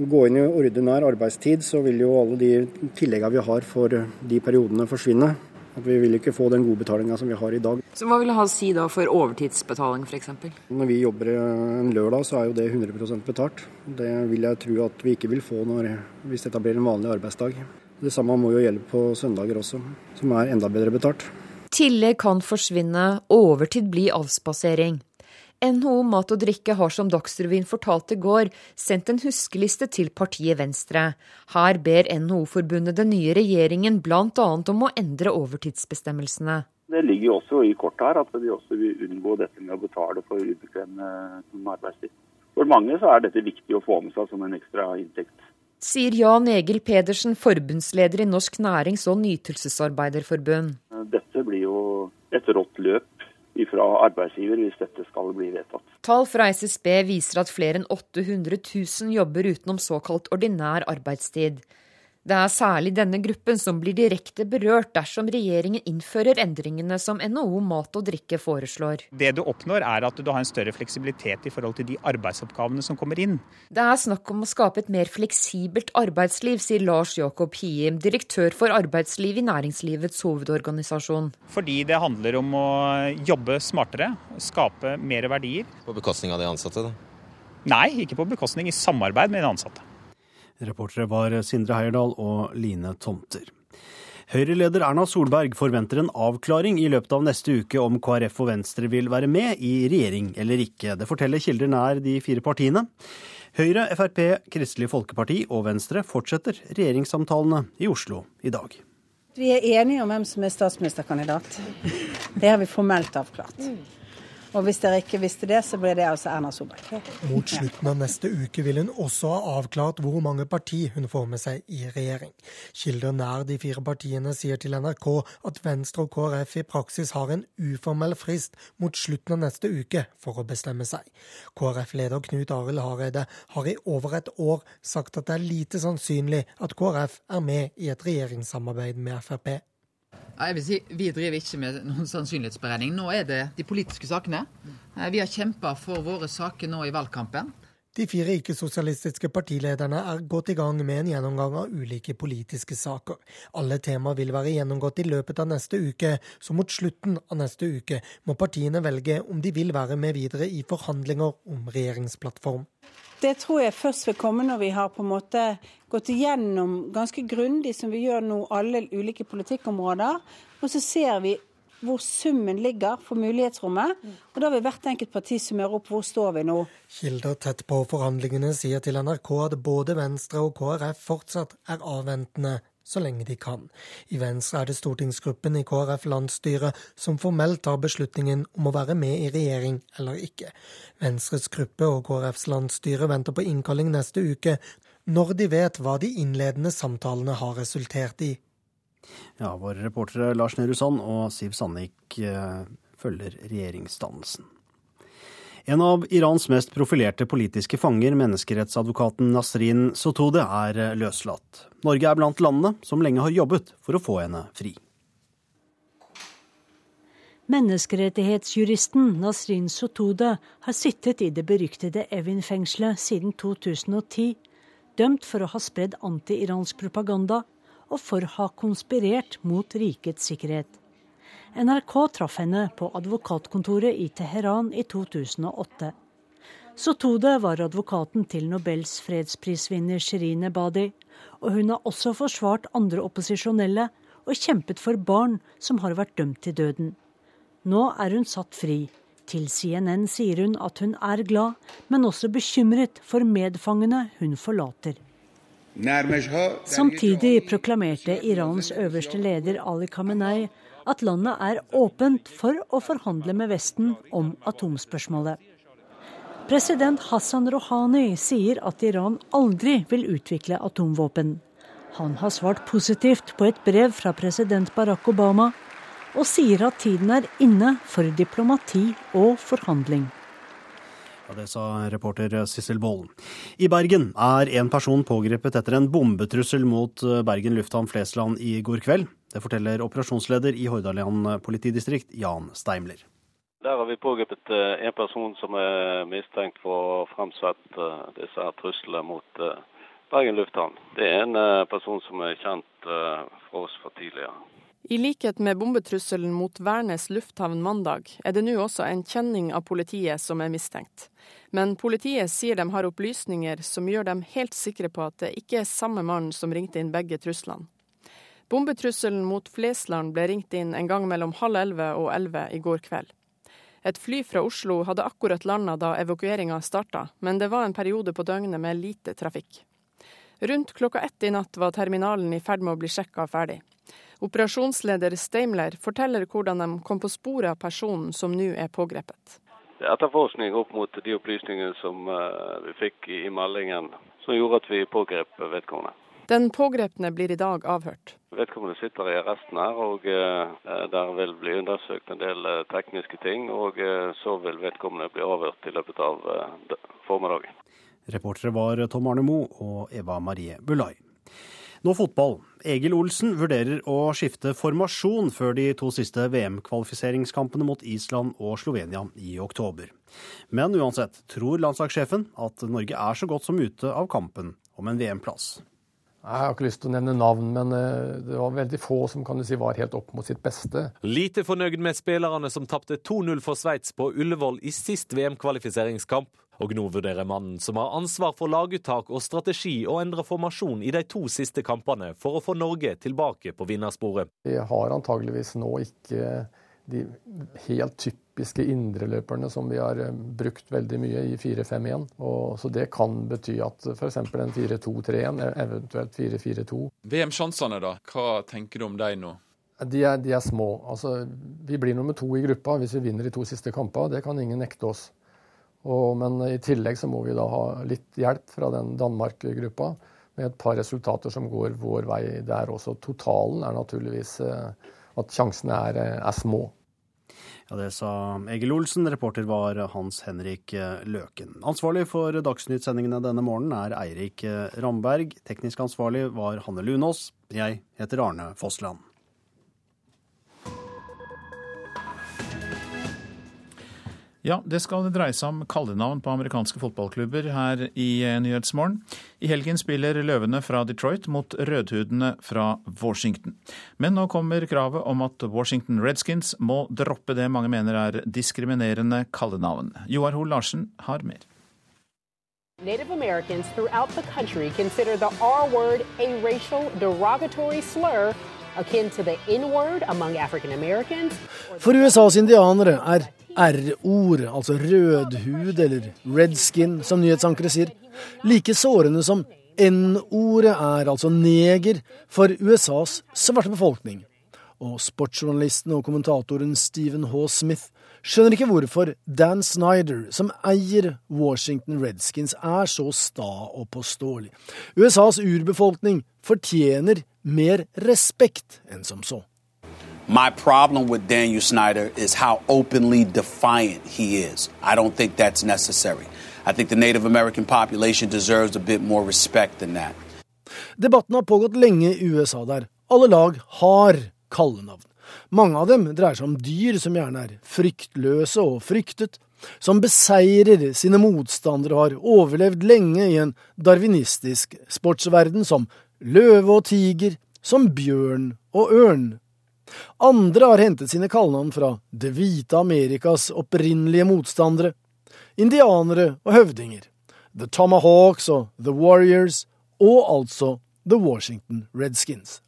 gå inn i ordinær arbeidstid, så vil jo alle de tilleggene vi har for de periodene forsvinne. At vi vil ikke få den gode betalinga som vi har i dag. Så Hva vil det ha å si da for overtidsbetaling f.eks.? Når vi jobber en lørdag, så er jo det 100% betalt. Det vil jeg tro at vi ikke vil få når, hvis dette blir en vanlig arbeidsdag. Det samme må jo gjelde på søndager også, som er enda bedre betalt. Tillegg kan forsvinne, overtid bli avspasering. NHO Mat og Drikke har som Dagsrevyen fortalte i går, sendt en huskeliste til partiet Venstre. Her ber NHO-forbundet den nye regjeringen bl.a. om å endre overtidsbestemmelsene. Det ligger jo også i kortet her at de også vil unngå dette med å betale for ubekvem arbeidstid. For mange så er dette viktig å få med seg som en ekstra inntekt. Sier Jan Egil Pedersen, forbundsleder i Norsk nærings- og nytelsesarbeiderforbund. Dette blir jo et rått løp fra arbeidsgiver hvis dette skal bli vedtatt. Tall fra SSB viser at flere enn 800 000 jobber utenom såkalt ordinær arbeidstid. Det er særlig denne gruppen som blir direkte berørt dersom regjeringen innfører endringene som NHO Mat og Drikke foreslår. Det du oppnår er at du har en større fleksibilitet i forhold til de arbeidsoppgavene som kommer inn. Det er snakk om å skape et mer fleksibelt arbeidsliv, sier Lars Jakob Hiem, direktør for arbeidsliv i Næringslivets hovedorganisasjon. Fordi det handler om å jobbe smartere, skape mer verdier. På bekostning av de ansatte, da? Nei, ikke på bekostning. I samarbeid med de ansatte. Reportere var Sindre Heierdal og Line Tomter. Høyre-leder Erna Solberg forventer en avklaring i løpet av neste uke om KrF og Venstre vil være med i regjering eller ikke. Det forteller kilder nær de fire partiene. Høyre, Frp, Kristelig Folkeparti og Venstre fortsetter regjeringssamtalene i Oslo i dag. Vi er enige om hvem som er statsministerkandidat. Det har vi formelt avklart. Og hvis dere ikke visste det, så ble det altså Erna Solberg. Mot slutten av neste uke vil hun også ha avklart hvor mange parti hun får med seg i regjering. Kilder nær de fire partiene sier til NRK at Venstre og KrF i praksis har en uformell frist mot slutten av neste uke for å bestemme seg. KrF-leder Knut Arild Hareide har i over et år sagt at det er lite sannsynlig at KrF er med i et regjeringssamarbeid med Frp. Jeg vil si, Vi driver ikke med noen sannsynlighetsberegning. Nå er det de politiske sakene. Eh, vi har kjempa for våre saker nå i valgkampen. De fire ikke-sosialistiske partilederne er gått i gang med en gjennomgang av ulike politiske saker. Alle tema vil være gjennomgått i løpet av neste uke, så mot slutten av neste uke må partiene velge om de vil være med videre i forhandlinger om regjeringsplattform. Det tror jeg først vil komme når vi har på en måte gått igjennom ganske grundig, som vi gjør nå, alle ulike politikkområder. Og så ser vi hvor summen ligger for mulighetsrommet. Og da vil hvert enkelt parti summere opp hvor står vi nå. Kilder tett på forhandlingene sier til NRK at både Venstre og KrF fortsatt er avventende så lenge de kan. I Venstre er det stortingsgruppen i KrF landsstyret som formelt tar beslutningen om å være med i regjering eller ikke. Venstres gruppe og KrFs landsstyre venter på innkalling neste uke, når de vet hva de innledende samtalene har resultert i. Ja, våre reportere Lars Nehru Sand og Siv Sandvik eh, følger regjeringsdannelsen. En av Irans mest profilerte politiske fanger, menneskerettsadvokaten Nasrin Sotode, er eh, løslatt. Norge er blant landene som lenge har jobbet for å få henne fri. Menneskerettighetsjuristen Nasrin Sotode har sittet i det beryktede Evin-fengselet siden 2010, dømt for å ha spredd anti-iransk propaganda og for å ha konspirert mot rikets sikkerhet. NRK traff henne på advokatkontoret i Teheran i 2008. Sotode var advokaten til Nobels fredsprisvinner Shirin Ebadi, og hun har også forsvart andre opposisjonelle og kjempet for barn som har vært dømt til døden. Nå er hun satt fri. Til CNN sier hun at hun er glad, men også bekymret for medfangene hun forlater. Samtidig proklamerte Irans øverste leder Ali Khamenei at landet er åpent for å forhandle med Vesten om atomspørsmålet. President Hassan Rouhani sier at Iran aldri vil utvikle atomvåpen. Han har svart positivt på et brev fra president Barack Obama, og sier at tiden er inne for diplomati og forhandling. Ja, Det sa reporter Sissel Bollen. I Bergen er en person pågrepet etter en bombetrussel mot eh, Bergen lufthavn Flesland i går kveld. Det forteller operasjonsleder i Hordaland politidistrikt, Jan Steimler. Der har vi pågrepet eh, en person som er mistenkt for å ha fremsatt eh, disse truslene mot Bergen lufthavn. Det er en person som er kjent for oss fra tidligere. I likhet med bombetrusselen mot Værnes lufthavn mandag, er det nå også en kjenning av politiet som er mistenkt. Men politiet sier de har opplysninger som gjør dem helt sikre på at det ikke er samme mann som ringte inn begge truslene. Bombetrusselen mot Flesland ble ringt inn en gang mellom halv elleve og elleve i går kveld. Et fly fra Oslo hadde akkurat landa da evakueringa starta, men det var en periode på døgnet med lite trafikk. Rundt klokka ett i natt var terminalen i ferd med å bli sjekka ferdig. Operasjonsleder Steimler forteller hvordan de kom på sporet av personen som nå er pågrepet. Det er etterforskning opp mot de opplysningene som eh, vi fikk i meldingen, som gjorde at vi pågrep vedkommende. Den pågrepne blir i dag avhørt. Vedkommende sitter i arresten her, og uh, der vil bli undersøkt en del uh, tekniske ting. Og så vil vedkommende bli avhørt i løpet av formiddagen. Reportere var Tom Arne Moe og Eva Marie Bulai. Nå fotball. Egil Olsen vurderer å skifte formasjon før de to siste VM-kvalifiseringskampene mot Island og Slovenia i oktober. Men uansett tror landslagssjefen at Norge er så godt som ute av kampen om en VM-plass. Jeg har ikke lyst til å nevne navn, men eh, det var veldig få som kan du si var helt opp mot sitt beste. Lite fornøyd med spillerne som tapte 2-0 for Sveits på Ullevål i sist VM-kvalifiseringskamp. Og nå vurderer mannen som har ansvar for laguttak og strategi, å endre formasjon i de to siste kampene for å få Norge tilbake på vinnersporet. Vi har antageligvis nå ikke de helt typiske indreløperne som vi har eh, brukt veldig mye i 4-5-1. Så det kan bety at f.eks. en 4-2-3-1, eventuelt 4-4-2. VM-sjansene, da? Hva tenker du om dem nå? De er, de er små. Altså, vi blir nummer to i gruppa hvis vi vinner de to siste kampene. Det kan ingen nekte oss. Og, men i tillegg så må vi da ha litt hjelp fra den Danmark-gruppa med et par resultater som går vår vei der også. Totalen er naturligvis eh, at sjansene er, eh, er små. Ja, Det sa Egil Olsen. Reporter var Hans Henrik eh, Løken. Ansvarlig for Dagsnytt-sendingene denne morgenen er Eirik Ramberg. Teknisk ansvarlig var Hanne Lunås. Jeg heter Arne Fossland. Ja, det skal dreie seg om kallenavn på amerikanske fotballklubber her i eh, Nyhetsmorgen. I helgen spiller løvene fra Detroit mot rødhudene fra Washington. Men nå kommer kravet om at Washington Redskins må droppe det mange mener er diskriminerende kallenavn. Joar Hoel Larsen har mer. Native Americans throughout the country consider the R word a racial derogatory slur akin to the N word among African Americans. For USAs indianere er R-ord, altså rødhud eller redskin, som nyhetsankere sier, like sårende som N-ordet er, altså neger, for USAs svarte befolkning. Og sportsjournalisten og kommentatoren Stephen H. Smith skjønner ikke hvorfor Dan Snyder, som eier Washington Redskins, er så sta og påståelig. USAs urbefolkning fortjener mer respekt enn som så. My problem with Daniel Snyder is how openly defiant he is. I don't think that's necessary. I think the Native American population deserves a bit more respect than that. Debatten har pågått lenge i USA, der alle lag har kallenavn. Mange av dem dreier seg om dyr som gjerne er fryktløse og fryktet, som beseirer sine motstandere og har overlevd lenge i en darwinistisk sportsverden, som løve og tiger, som bjørn og ørn. Andre har hentet sine kallenavn fra det hvite Amerikas opprinnelige motstandere, indianere og høvdinger, The Tomahawks og The Warriors, og altså The Washington Redskins.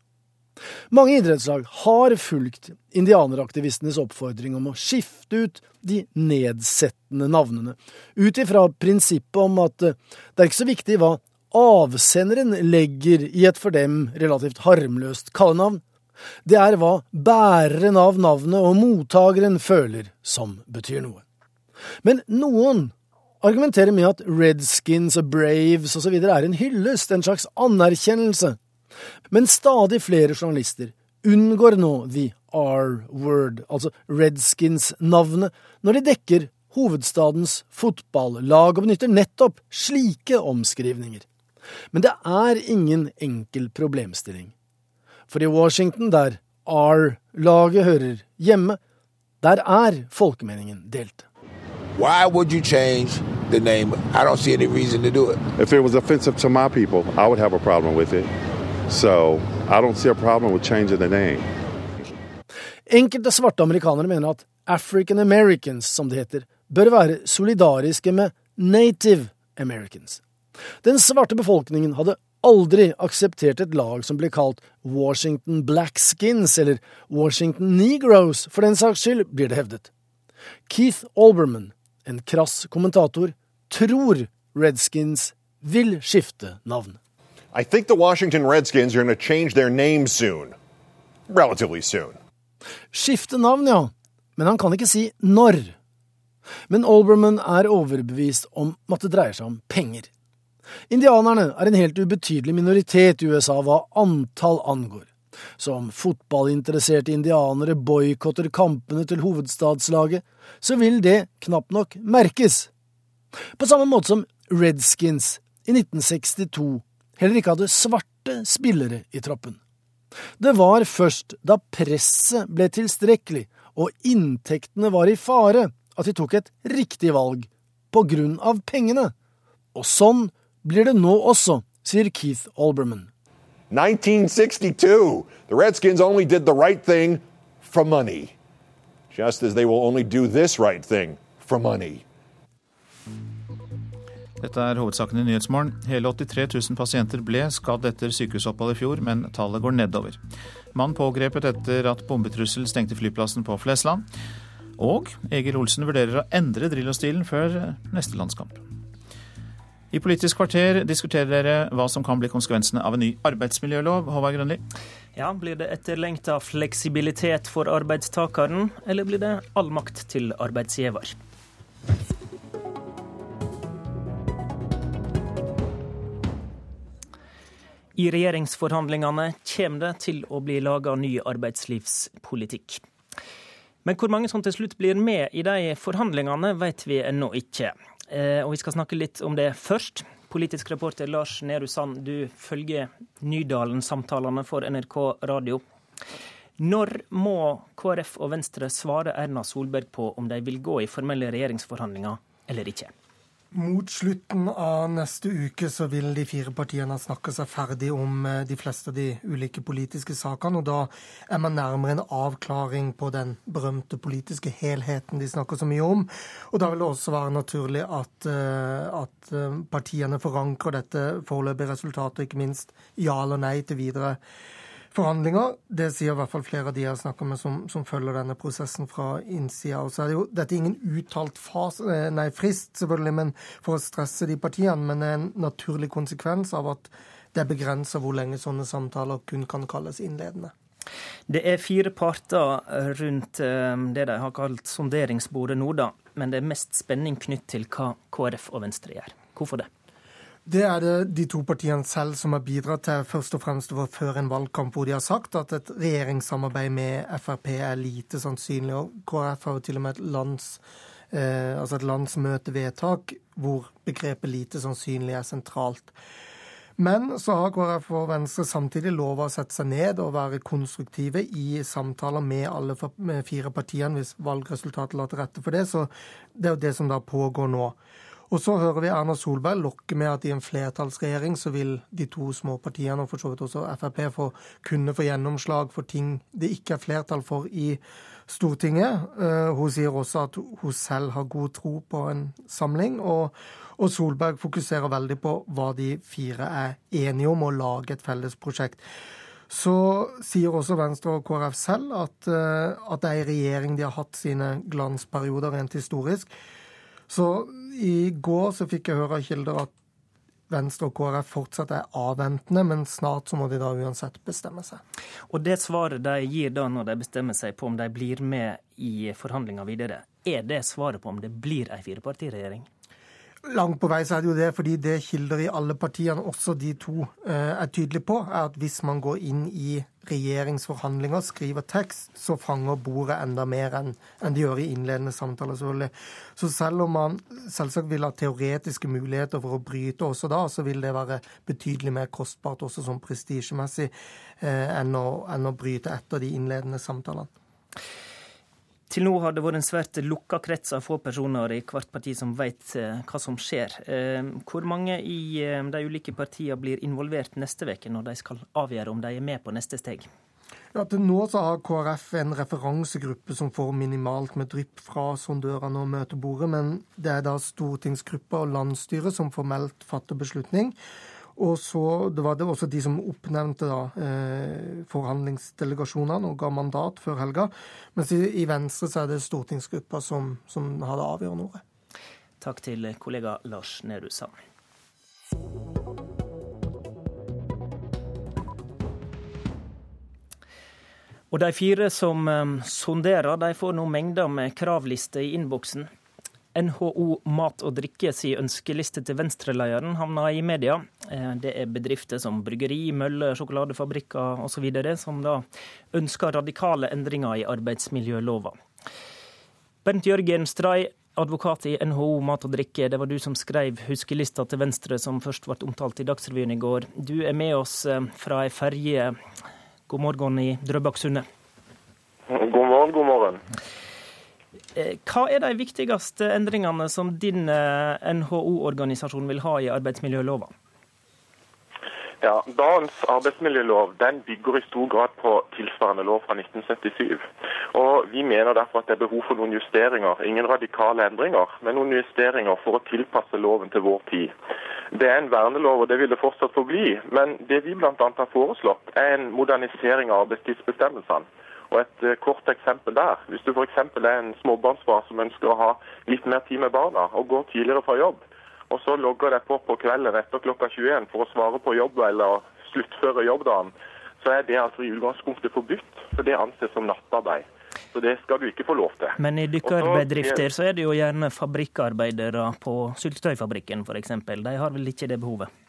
Mange idrettslag har fulgt indianeraktivistenes oppfordring om å skifte ut de nedsettende navnene, ut ifra prinsippet om at det er ikke så viktig hva avsenderen legger i et for dem relativt harmløst kallenavn, det er hva bæreren av navnet og mottakeren føler som betyr noe. Men noen argumenterer med at Redskins og Braves osv. er en hyllest, en slags anerkjennelse. Men stadig flere journalister unngår nå the R-word, altså Redskins-navnet, når de dekker hovedstadens fotballag og benytter nettopp slike omskrivninger. Men det er ingen enkel problemstilling. For i Washington, der R-laget hører hjemme, der er folkemeningen delt. Why would you change the name? I don't see any reason to do it. If it was offensive to my people, I would have a problem with it. So I don't see a problem with changing the name. Enkelte svarte amerikanere mener at African Americans, som det heter, bør være solidariske med Native Americans. Den svarte befolkningen hadde aldri akseptert et lag som ble kalt Washington Blackskins eller Washington Negroes, for den saks skyld, blir det hevdet. Keith Olbermann, en krass kommentator, tror Redskins vil skifte navn. I think the Washington Redskins are going to change their name soon. Relatively soon. Skifte navn, ja, men han kan ikke si når. Men Olbermann er overbevist om at det dreier seg om penger. Indianerne er en helt ubetydelig minoritet i USA hva antall angår. Som fotballinteresserte indianere boikotter kampene til hovedstadslaget, så vil det knapt nok merkes. På samme måte som Redskins i 1962 heller ikke hadde svarte spillere i troppen. Det var først da presset ble tilstrekkelig og inntektene var i fare, at de tok et riktig valg, på grunn av pengene. Og sånn blir det nå også, sier Keith Olbermann. 1962. The Redskins only did the right thing for money. Just as they will only do this right thing for money. Dette er hovedsaken i Nyhetsmorgen. Hele 83 000 pasienter ble skadd etter sykehusopphold i fjor, men tallet går nedover. Mann pågrepet etter at bombetrussel stengte flyplassen på Flesland. Og Egil Olsen vurderer å endre Drillo-stilen før neste landskamp. I Politisk kvarter diskuterer dere hva som kan bli konsekvensene av en ny arbeidsmiljølov. Håvard Grønli? Ja, Blir det etterlengta fleksibilitet for arbeidstakeren, eller blir det all makt til arbeidsgiver? I regjeringsforhandlingene kommer det til å bli laga ny arbeidslivspolitikk. Men hvor mange som til slutt blir med i de forhandlingene, vet vi ennå ikke. Eh, og vi skal snakke litt om det først. Politisk reporter Lars Nehru Sand, du følger Nydalen-samtalene for NRK radio. Når må KrF og Venstre svare Erna Solberg på om de vil gå i formelle regjeringsforhandlinger eller ikke? Mot slutten av neste uke så vil de fire partiene snakke seg ferdig om eh, de fleste av de ulike politiske sakene. og Da er man nærmere en avklaring på den berømte politiske helheten de snakker så mye om. Og Da vil det også være naturlig at, eh, at eh, partiene forankrer dette foreløpige resultatet, ikke minst ja eller nei til videre forhandlinger. Det sier i hvert fall flere av de jeg snakker med som, som følger denne prosessen fra innsida. Og så er det jo, Dette er ingen uttalt fas, eh, nei, frist, selvfølgelig, men for å stresse de partiene. Men det er en naturlig konsekvens av at det er begrensa hvor lenge sånne samtaler kun kan kalles innledende. Det er fire parter rundt eh, det de har kalt sonderingsbordet nå, da. Men det er mest spenning knytt til hva KrF og Venstre gjør. Hvorfor det? Det er det de to partiene selv som har bidratt til, først og fremst føre en valgkamp hvor de har sagt at et regjeringssamarbeid med Frp er lite sannsynlig. og KrF har jo til og med et, lands, eh, altså et landsmøtevedtak hvor begrepet 'lite sannsynlig' er sentralt. Men så har KrF og Venstre samtidig lova å sette seg ned og være konstruktive i samtaler med alle fire partiene hvis valgresultatet la til rette for det. Så det er jo det som da pågår nå. Og så hører vi Erna Solberg lokke med at i en flertallsregjering så vil de to små partiene, og for så vidt også Frp, få kunne få gjennomslag for ting det ikke er flertall for i Stortinget. Eh, hun sier også at hun selv har god tro på en samling. Og, og Solberg fokuserer veldig på hva de fire er enige om, å lage et felles prosjekt. Så sier også Venstre og KrF selv at, eh, at det er i regjering de har hatt sine glansperioder rent historisk. Så i går så fikk jeg høre av kilder at Venstre og KrF fortsatt er avventende, men snart så må de da uansett bestemme seg. Og det svaret de gir da når de bestemmer seg på om de blir med i forhandlinger videre, er det svaret på om det blir ei firepartiregjering? Langt på vei så er det jo det, fordi det kilder i alle partiene, også de to, eh, er tydelige på, er at hvis man går inn i regjeringsforhandlinger, skriver tekst, så fanger bordet enda mer enn de gjør i innledende samtaler. selvfølgelig. Så selv om man selvsagt vil ha teoretiske muligheter for å bryte også da, så vil det være betydelig mer kostbart også sånn prestisjemessig eh, enn, enn å bryte etter de innledende samtalene. Til nå har det vært en svært lukka krets av få personer i hvert parti som vet eh, hva som skjer. Eh, hvor mange i eh, de ulike partiene blir involvert neste uke, når de skal avgjøre om de er med på neste steg? Ja, til nå så har KrF en referansegruppe som får minimalt med drypp fra sondørene og møtebordet, men det er da stortingsgruppa og landsstyret som formelt fatter beslutning. Og så det var det også de som oppnevnte da, eh, forhandlingsdelegasjonene og ga mandat før helga. Mens i, i Venstre så er det stortingsgruppa som, som har det avgjørende ordet. Takk til kollega Lars Nehru Sand. Og de fire som um, sonderer, de får nå mengder med kravlister i innboksen. NHO Mat og Drikke si ønskeliste til Venstre-lederen havna i media. Eh, det er bedrifter som bryggeri, møller, sjokoladefabrikker osv. som da ønsker radikale endringer i arbeidsmiljølova. Bernt Jørgen Stray, advokat i NHO Mat og Drikke, det var du som skrev huskelista til Venstre som først ble omtalt i Dagsrevyen i går. Du er med oss eh, fra ei ferje. God morgen i Drøbaksundet. God morgen, god morgen. Eh, hva er de viktigste endringene som din eh, NHO-organisasjon vil ha i arbeidsmiljølova? Ja, Dagens arbeidsmiljølov den bygger i stor grad på tilsvarende lov fra 1977. Og Vi mener derfor at det er behov for noen justeringer. Ingen radikale endringer, men noen justeringer for å tilpasse loven til vår tid. Det er en vernelov, og det vil det fortsatt forbli. Men det vi bl.a. har foreslått, er en modernisering av arbeidstidsbestemmelsene. Og Et eh, kort eksempel der. Hvis du f.eks. er en småbarnsfar som ønsker å ha litt mer tid med barna, og går tidligere fra jobb, og så logger deg på på kvelden etter klokka 21 for å svare på jobb eller sluttføre jobbdagen, så er det altså i utgangspunktet forbudt. For det anses som nattarbeid. Så det skal du ikke få lov til. Men i dykkerbedrifter så er det jo gjerne fabrikkarbeidere på syltetøyfabrikken f.eks. De har vel ikke det behovet?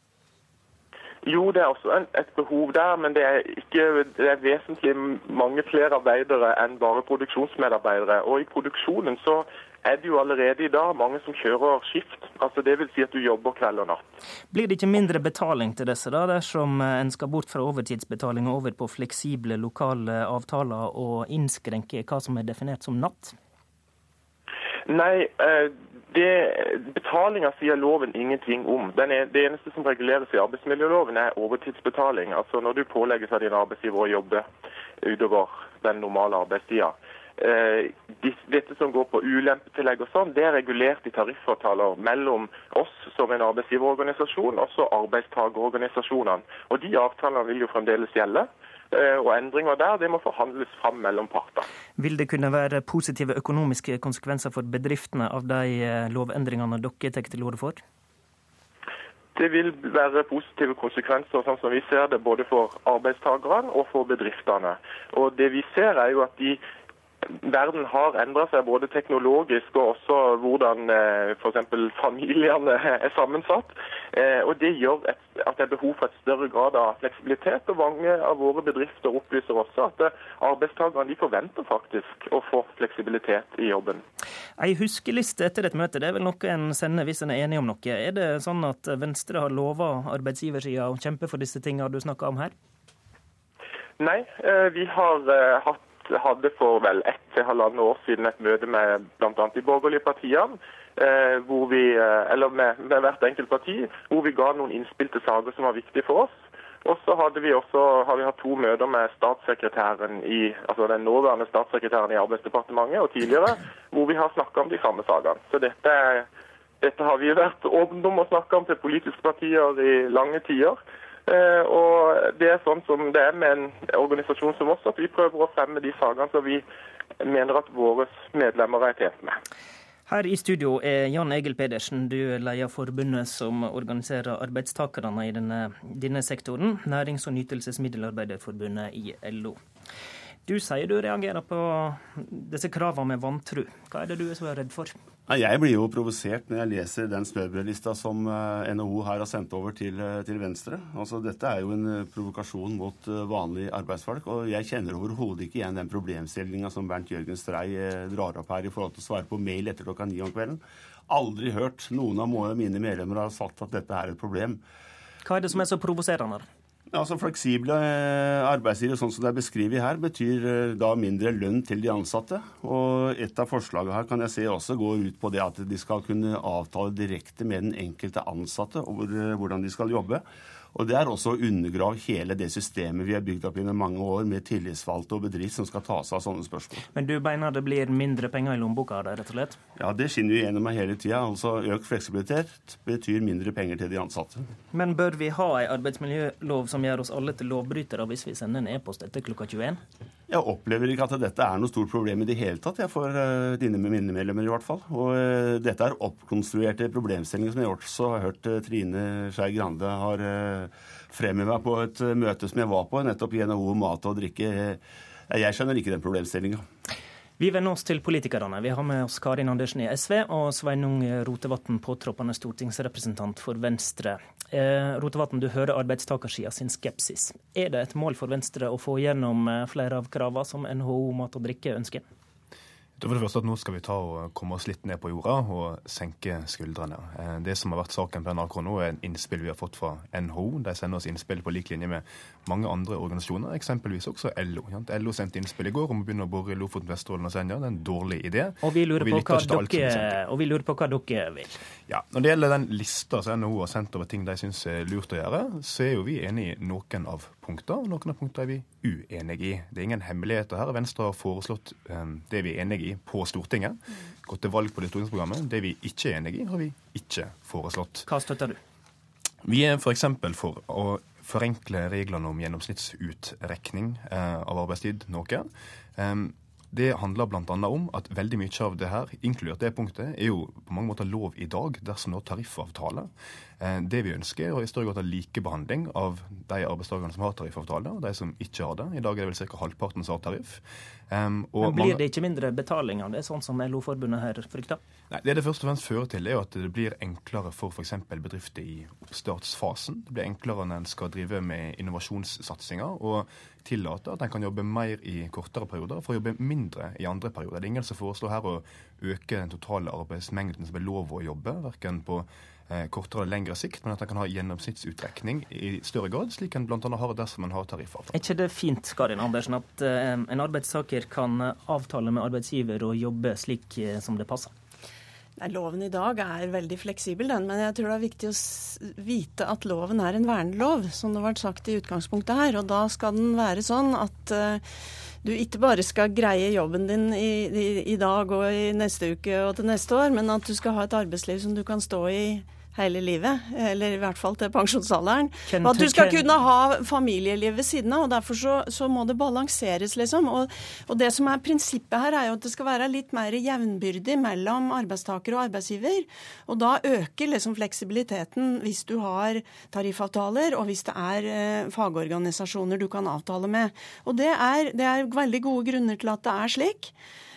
Jo, det er også et behov der, men det er, ikke, det er vesentlig mange flere arbeidere enn bare produksjonsmedarbeidere. Og i produksjonen så er det jo allerede i dag mange som kjører skift. Altså det vil si at du jobber kveld og natt. Blir det ikke mindre betaling til disse da, dersom en skal bort fra overtidsbetaling og over på fleksible lokale avtaler og innskrenke hva som er definert som natt? Nei, eh, Betalinga sier loven ingenting om. Er, det eneste som reguleres i arbeidsmiljøloven er overtidsbetaling. Altså Når du pålegges av din arbeidsgiver å jobbe utover den normale arbeidstida. Eh, dette som går på ulempetillegg og sånn, det er regulert i tariffavtaler mellom oss som en arbeidsgiverorganisasjon og arbeidstagerorganisasjonene. Og De avtalene vil jo fremdeles gjelde. Eh, og endringer der det må forhandles fram mellom partene. Vil det kunne være positive økonomiske konsekvenser for bedriftene av de eh, lovendringene dere tar til orde for? Det vil være positive konsekvenser sånn som vi ser det, både for arbeidstakerne og for bedriftene. Og det vi ser er jo at de verden har endra seg både teknologisk og også hvordan eh, f.eks. familiene er sammensatt. Eh, og Det gjør at det er behov for et større grad av fleksibilitet. og Mange av våre bedrifter opplyser også at eh, arbeidstakerne forventer faktisk å få fleksibilitet i jobben. Ei huskeliste etter et møte, det er vel noe en sender hvis en er enig om noe. Er det sånn at Venstre har lova arbeidsgiversida å kjempe for disse tingene du snakker om her? Nei, vi har hatt hadde for vel ett til halvannet år siden et møte med bl.a. de borgerlige partiene. Eh, hvor vi, eh, eller med, med, hvert enkelt parti, hvor vi ga noen innspill til saker som var viktige for oss. Og så hadde vi også har vi hatt to møter med statssekretæren i, altså den nåværende statssekretæren i Arbeidsdepartementet og tidligere, hvor vi har snakka om de samme sakene. Så dette, dette har vi vært åpne om å snakke om til politiske partier i lange tider. Eh, og Det er sånn som det er med en organisasjon som oss, at vi prøver å fremme de sakene som vi mener at våre medlemmer er tjent med. Her i studio er Jan Egil Pedersen, du leder forbundet som organiserer arbeidstakerne i denne, denne sektoren, Nærings- og nytelsesmiddelarbeiderforbundet i LO. Du sier du reagerer på disse kravene med vantro. Hva er det du er så redd for? Jeg blir jo provosert når jeg leser den smørbrødlista som eh, NHO her har sendt over til, eh, til Venstre. Altså, dette er jo en eh, provokasjon mot vanlige arbeidsfolk. Og jeg kjenner overhodet ikke igjen den problemstillinga som Bernt Jørgen Strei drar opp her i forhold til å svare på mail etter klokka ni om kvelden. Aldri hørt noen av mine medlemmer har sagt at dette er et problem. Hva er det som er så provoserende? Altså Fleksible eh, arbeidsgivere sånn som det er beskrevet her, betyr eh, da mindre lønn til de ansatte. Og Et av forslagene her kan jeg se også går ut på det at de skal kunne avtale direkte med den enkelte ansatte over eh, hvordan de skal jobbe. Og Det er også å undergrave hele det systemet vi har bygd opp gjennom mange år, med tillitsvalgte og bedrift som skal ta seg av sånne spørsmål. Men du mener det blir mindre penger i lommeboka av det, rett og slett? Ja, det skinner jo gjennom meg hele tida. Altså økt fleksibilitet betyr mindre penger til de ansatte. Men bør vi ha ei arbeidsmiljølov som gjør oss alle til lovbrytere hvis vi sender en e-post etter klokka 21? Jeg opplever ikke at dette er noe stort problem i det hele tatt, jeg for uh, dine mine medlemmer i hvert fall. Og uh, dette er oppkonstruerte problemstillinger som jeg også har hørt uh, Trine Skei Grande har fremheva på et møte som jeg var på, nettopp i NHO mat og drikke. Jeg skjønner ikke den problemstillinga. Vi vender oss til politikerne. Vi har med oss Karin Andersen i SV og Sveinung Rotevatn, påtroppende stortingsrepresentant for Venstre. Eh, Rotevatn, du hører arbeidstakersida sin skepsis. Er det et mål for Venstre å få gjennom eh, flere av kravene som NHO Mat og Drikke ønsker? Var det første at Nå skal vi ta og komme oss litt ned på jorda og senke skuldrene. Eh, det som har vært saken på NRK nå, er en innspill vi har fått fra NHO. De sender oss innspill på lik linje med mange andre organisasjoner, eksempelvis også LO. LO sendte innspill i går om å begynne å bore i Lofoten, Vesterålen og Senja. Det er en dårlig idé. Og vi lurer, og vi på, hva dere, og vi lurer på hva dere vil. Ja, Når det gjelder den lista som NHO har sendt over ting de syns er lurt å gjøre, så er jo vi enig i noen av punkter, og noen av punktene er vi uenige i. Det er ingen hemmeligheter her. Venstre har foreslått um, det vi er enige i på Stortinget. Gått til valg på det stortingsprogrammet. Det vi ikke er enige i, har vi ikke foreslått. Hva støtter du? Vi er f.eks. For, for å forenkle reglene om gjennomsnittsutrekning eh, av arbeidstid noe. Det handler bl.a. om at veldig mye av det her, inkludert det punktet, er jo på mange måter lov i dag dersom det er tariffavtale. Eh, det vi ønsker, er i større grad likebehandling av de arbeidstakerne som har tariffavtale, og de som ikke har det. I dag er det vel ca. halvparten som har tariff. Um, Men Blir det ikke mindre betaling av det, sånn som LO-forbundet her frykter? Nei, Det det først og fremst fører til, er at det blir enklere for f.eks. bedrifter i oppstartsfasen. Det blir enklere når en skal drive med innovasjonssatsinger. Og tillate at en kan jobbe mer i kortere perioder for å jobbe mindre i andre perioder. Det er ingen som foreslår her å øke den totale arbeidsmengden som er lov å jobbe, verken på eh, kortere eller lengre sikt, men at en kan ha gjennomsnittsutrekning i større grad, slik en bl.a. har dersom en har tariffavtale. Er ikke det fint Karin Andersen, at eh, en arbeidstaker kan avtale med arbeidsgiver og jobbe slik eh, som det passer? Nei, Loven i dag er veldig fleksibel, den, men jeg tror det er viktig å vite at loven er en vernelov, som det har vært sagt i utgangspunktet her. Og da skal den være sånn at uh, du ikke bare skal greie jobben din i, i, i, dag og i neste uke og til neste år, men at du skal ha et arbeidsliv som du kan stå i hele livet, eller i hvert fall til pensjonsalderen. Og at du skal kunne ha familieliv ved siden av. og Derfor så, så må det balanseres, liksom. Og, og, det som er prinsippet her, er jo at det skal være litt mer jevnbyrdig mellom arbeidstaker og arbeidsgiver. Og da øker liksom fleksibiliteten hvis du har tariffavtaler, og hvis det er eh, fagorganisasjoner du kan avtale med. Og det er, det er veldig gode grunner til at det er slik.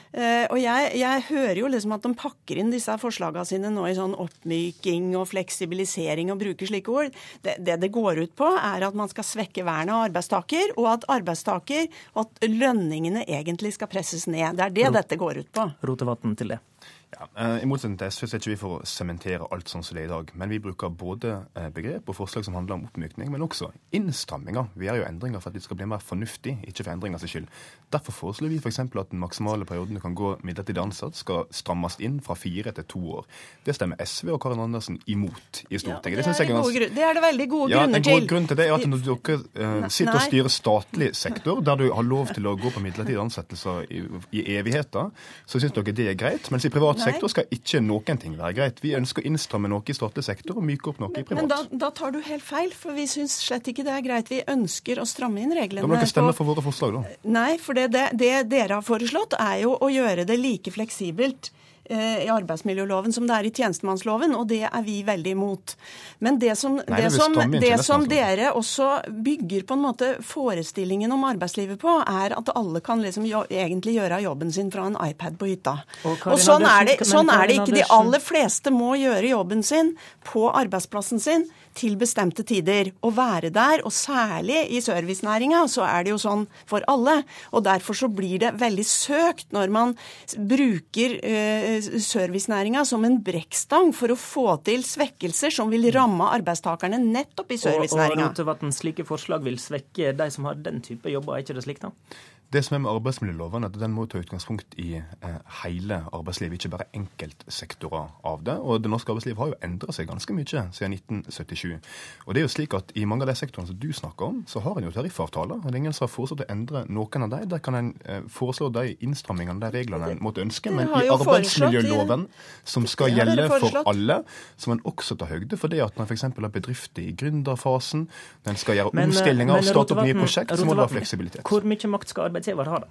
Uh, og jeg, jeg, hører jo liksom at de pakker inn disse forslagene sine nå i sånn oppmyking og fleksibilisering og bruker slike ord. Det, det, det går ut på, er at man skal svekke vernet av arbeidstaker, og at arbeidstaker og at lønningene egentlig skal presses ned. Det er det Rot dette går ut på. Rotevatn til det. Ja, eh, I motsetning til SV så er ikke vi for å sementere alt sånn som det er i dag. Men vi bruker både eh, begrep og forslag som handler om oppmykning, men også innstramminger. Vi gjør jo endringer for at vi skal bli mer fornuftig, ikke for endringers skyld. Derfor foreslår vi f.eks. at den maksimale perioden du kan gå midlertidig ansatt, skal strammes inn fra fire til to år. Det stemmer SV og Karin Andersen imot i Stortinget. Ja, det, det, er gode, det, er det veldig gode ja, grunner til. En god grunn til det er at når dere uh, sitter og styrer statlig sektor, der du har lov til å gå på midlertidige ansettelser i, i evigheter, så syns dere det er greit. Mens i privat privat sektor skal ikke noen ting være greit. Vi ønsker å innstramme noe i statlig sektor og myke opp noe i privat. Men da, da tar du helt feil, for vi syns slett ikke det er greit. Vi ønsker å stramme inn reglene. Da må dere stemme for våre forslag, da. Nei, for det, det, det dere har foreslått, er jo å gjøre det like fleksibelt i arbeidsmiljøloven som det er i tjenestemannsloven, og det er vi veldig imot. Men det som, Nei, det som, det som dere også bygger på en måte forestillingen om arbeidslivet på, er at alle kan liksom jo, egentlig gjøre jobben sin fra en iPad på hytta. Og, og sånn, er det, sånn er det ikke. De aller fleste må gjøre jobben sin på arbeidsplassen sin til bestemte tider. Å være der, og særlig i servicenæringa, så er det jo sånn for alle. Og derfor så blir det veldig søkt når man bruker eh, servicenæringa som en brekkstang for å få til svekkelser som vil ramme arbeidstakerne nettopp i servicenæringa. Og, og slike forslag vil svekke de som har den type jobber, er ikke det slik da? Det som er med arbeidsmiljøloven, er at den må ta utgangspunkt i eh, hele arbeidslivet, ikke bare enkeltsektorer av det. Og det norske arbeidslivet har jo endra seg ganske mye siden 1977. Og det er jo slik at I mange av de sektorene som du snakker om, så har en jo tariffavtaler. og Det er ingen som har foreslått å endre noen av dem. Der kan en eh, foreslå de innstrammingene, de reglene en måtte ønske. Men i arbeidsmiljøloven, som skal gjelde for alle, så må en også ta høgde for det at når f.eks. har bedrifter i gründerfasen, når en skal gjøre eh, omstillinger og starte opp nye prosjekt, så må det være fleksibilitet. Hvor mye makt skal arbeidsgiver har da?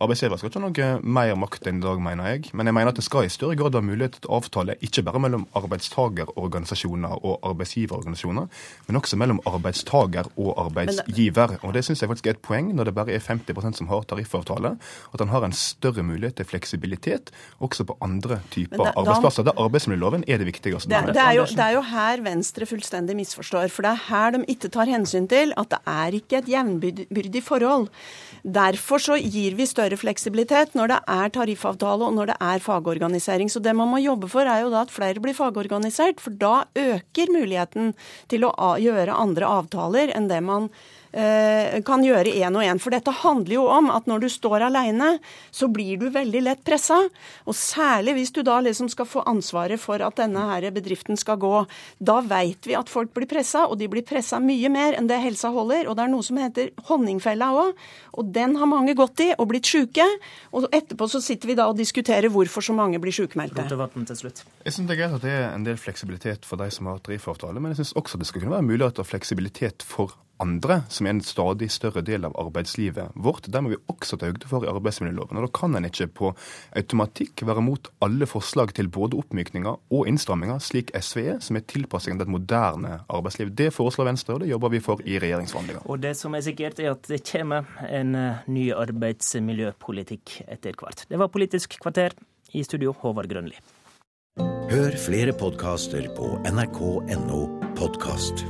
Arbeidsgiver skal ikke ha noe mer makt enn i dag, mener jeg. Men jeg mener at det skal i større grad være mulighet til å avtale ikke bare mellom arbeidstagerorganisasjoner og arbeidsgiverorganisasjoner, men også mellom arbeidstager og arbeidsgiver. Og det syns jeg faktisk er et poeng når det bare er 50% som har tariffavtale, at han har en større mulighet til fleksibilitet også på andre typer da, arbeidsplasser. Der arbeidsmiljøloven er det viktigste. Det, det, er jo, det er jo her Venstre fullstendig misforstår. For det er her de ikke tar hensyn til at det er ikke et jevnbyrdig forhold. Derfor så gir vi større fleksibilitet når det er tariffavtale og når det er fagorganisering. Så det man må jobbe for, er jo da at flere blir fagorganisert. For da øker muligheten til å gjøre andre avtaler enn det man kan gjøre én og én. For dette handler jo om at når du står alene, så blir du veldig lett pressa. Og særlig hvis du da liksom skal få ansvaret for at denne her bedriften skal gå. Da veit vi at folk blir pressa, og de blir pressa mye mer enn det helsa holder. Og det er noe som heter honningfella òg, og den har mange gått i og blitt sjuke. Og etterpå så sitter vi da og diskuterer hvorfor så mange blir sjukmeldte. Jeg syns det er greit at det er en del fleksibilitet for de som har tariffavtale, men jeg syns også det skal kunne være mulighet for fleksibilitet for andre, som er en stadig større del av arbeidslivet vårt. Der må vi også ta høyde for i arbeidsmiljøloven. Og Da kan en ikke på automatikk være mot alle forslag til både oppmykninger og innstramminger, slik SV er, som er tilpassingen til et moderne arbeidsliv. Det foreslår Venstre, og det jobber vi for i regjeringsforhandlinger. Og det som er sikkert, er at det kommer en eh, ny arbeidsmiljøpolitikk etter hvert. Det var Politisk kvarter. I studio, Håvard Grønli. Hør flere podkaster på nrk.no podkast.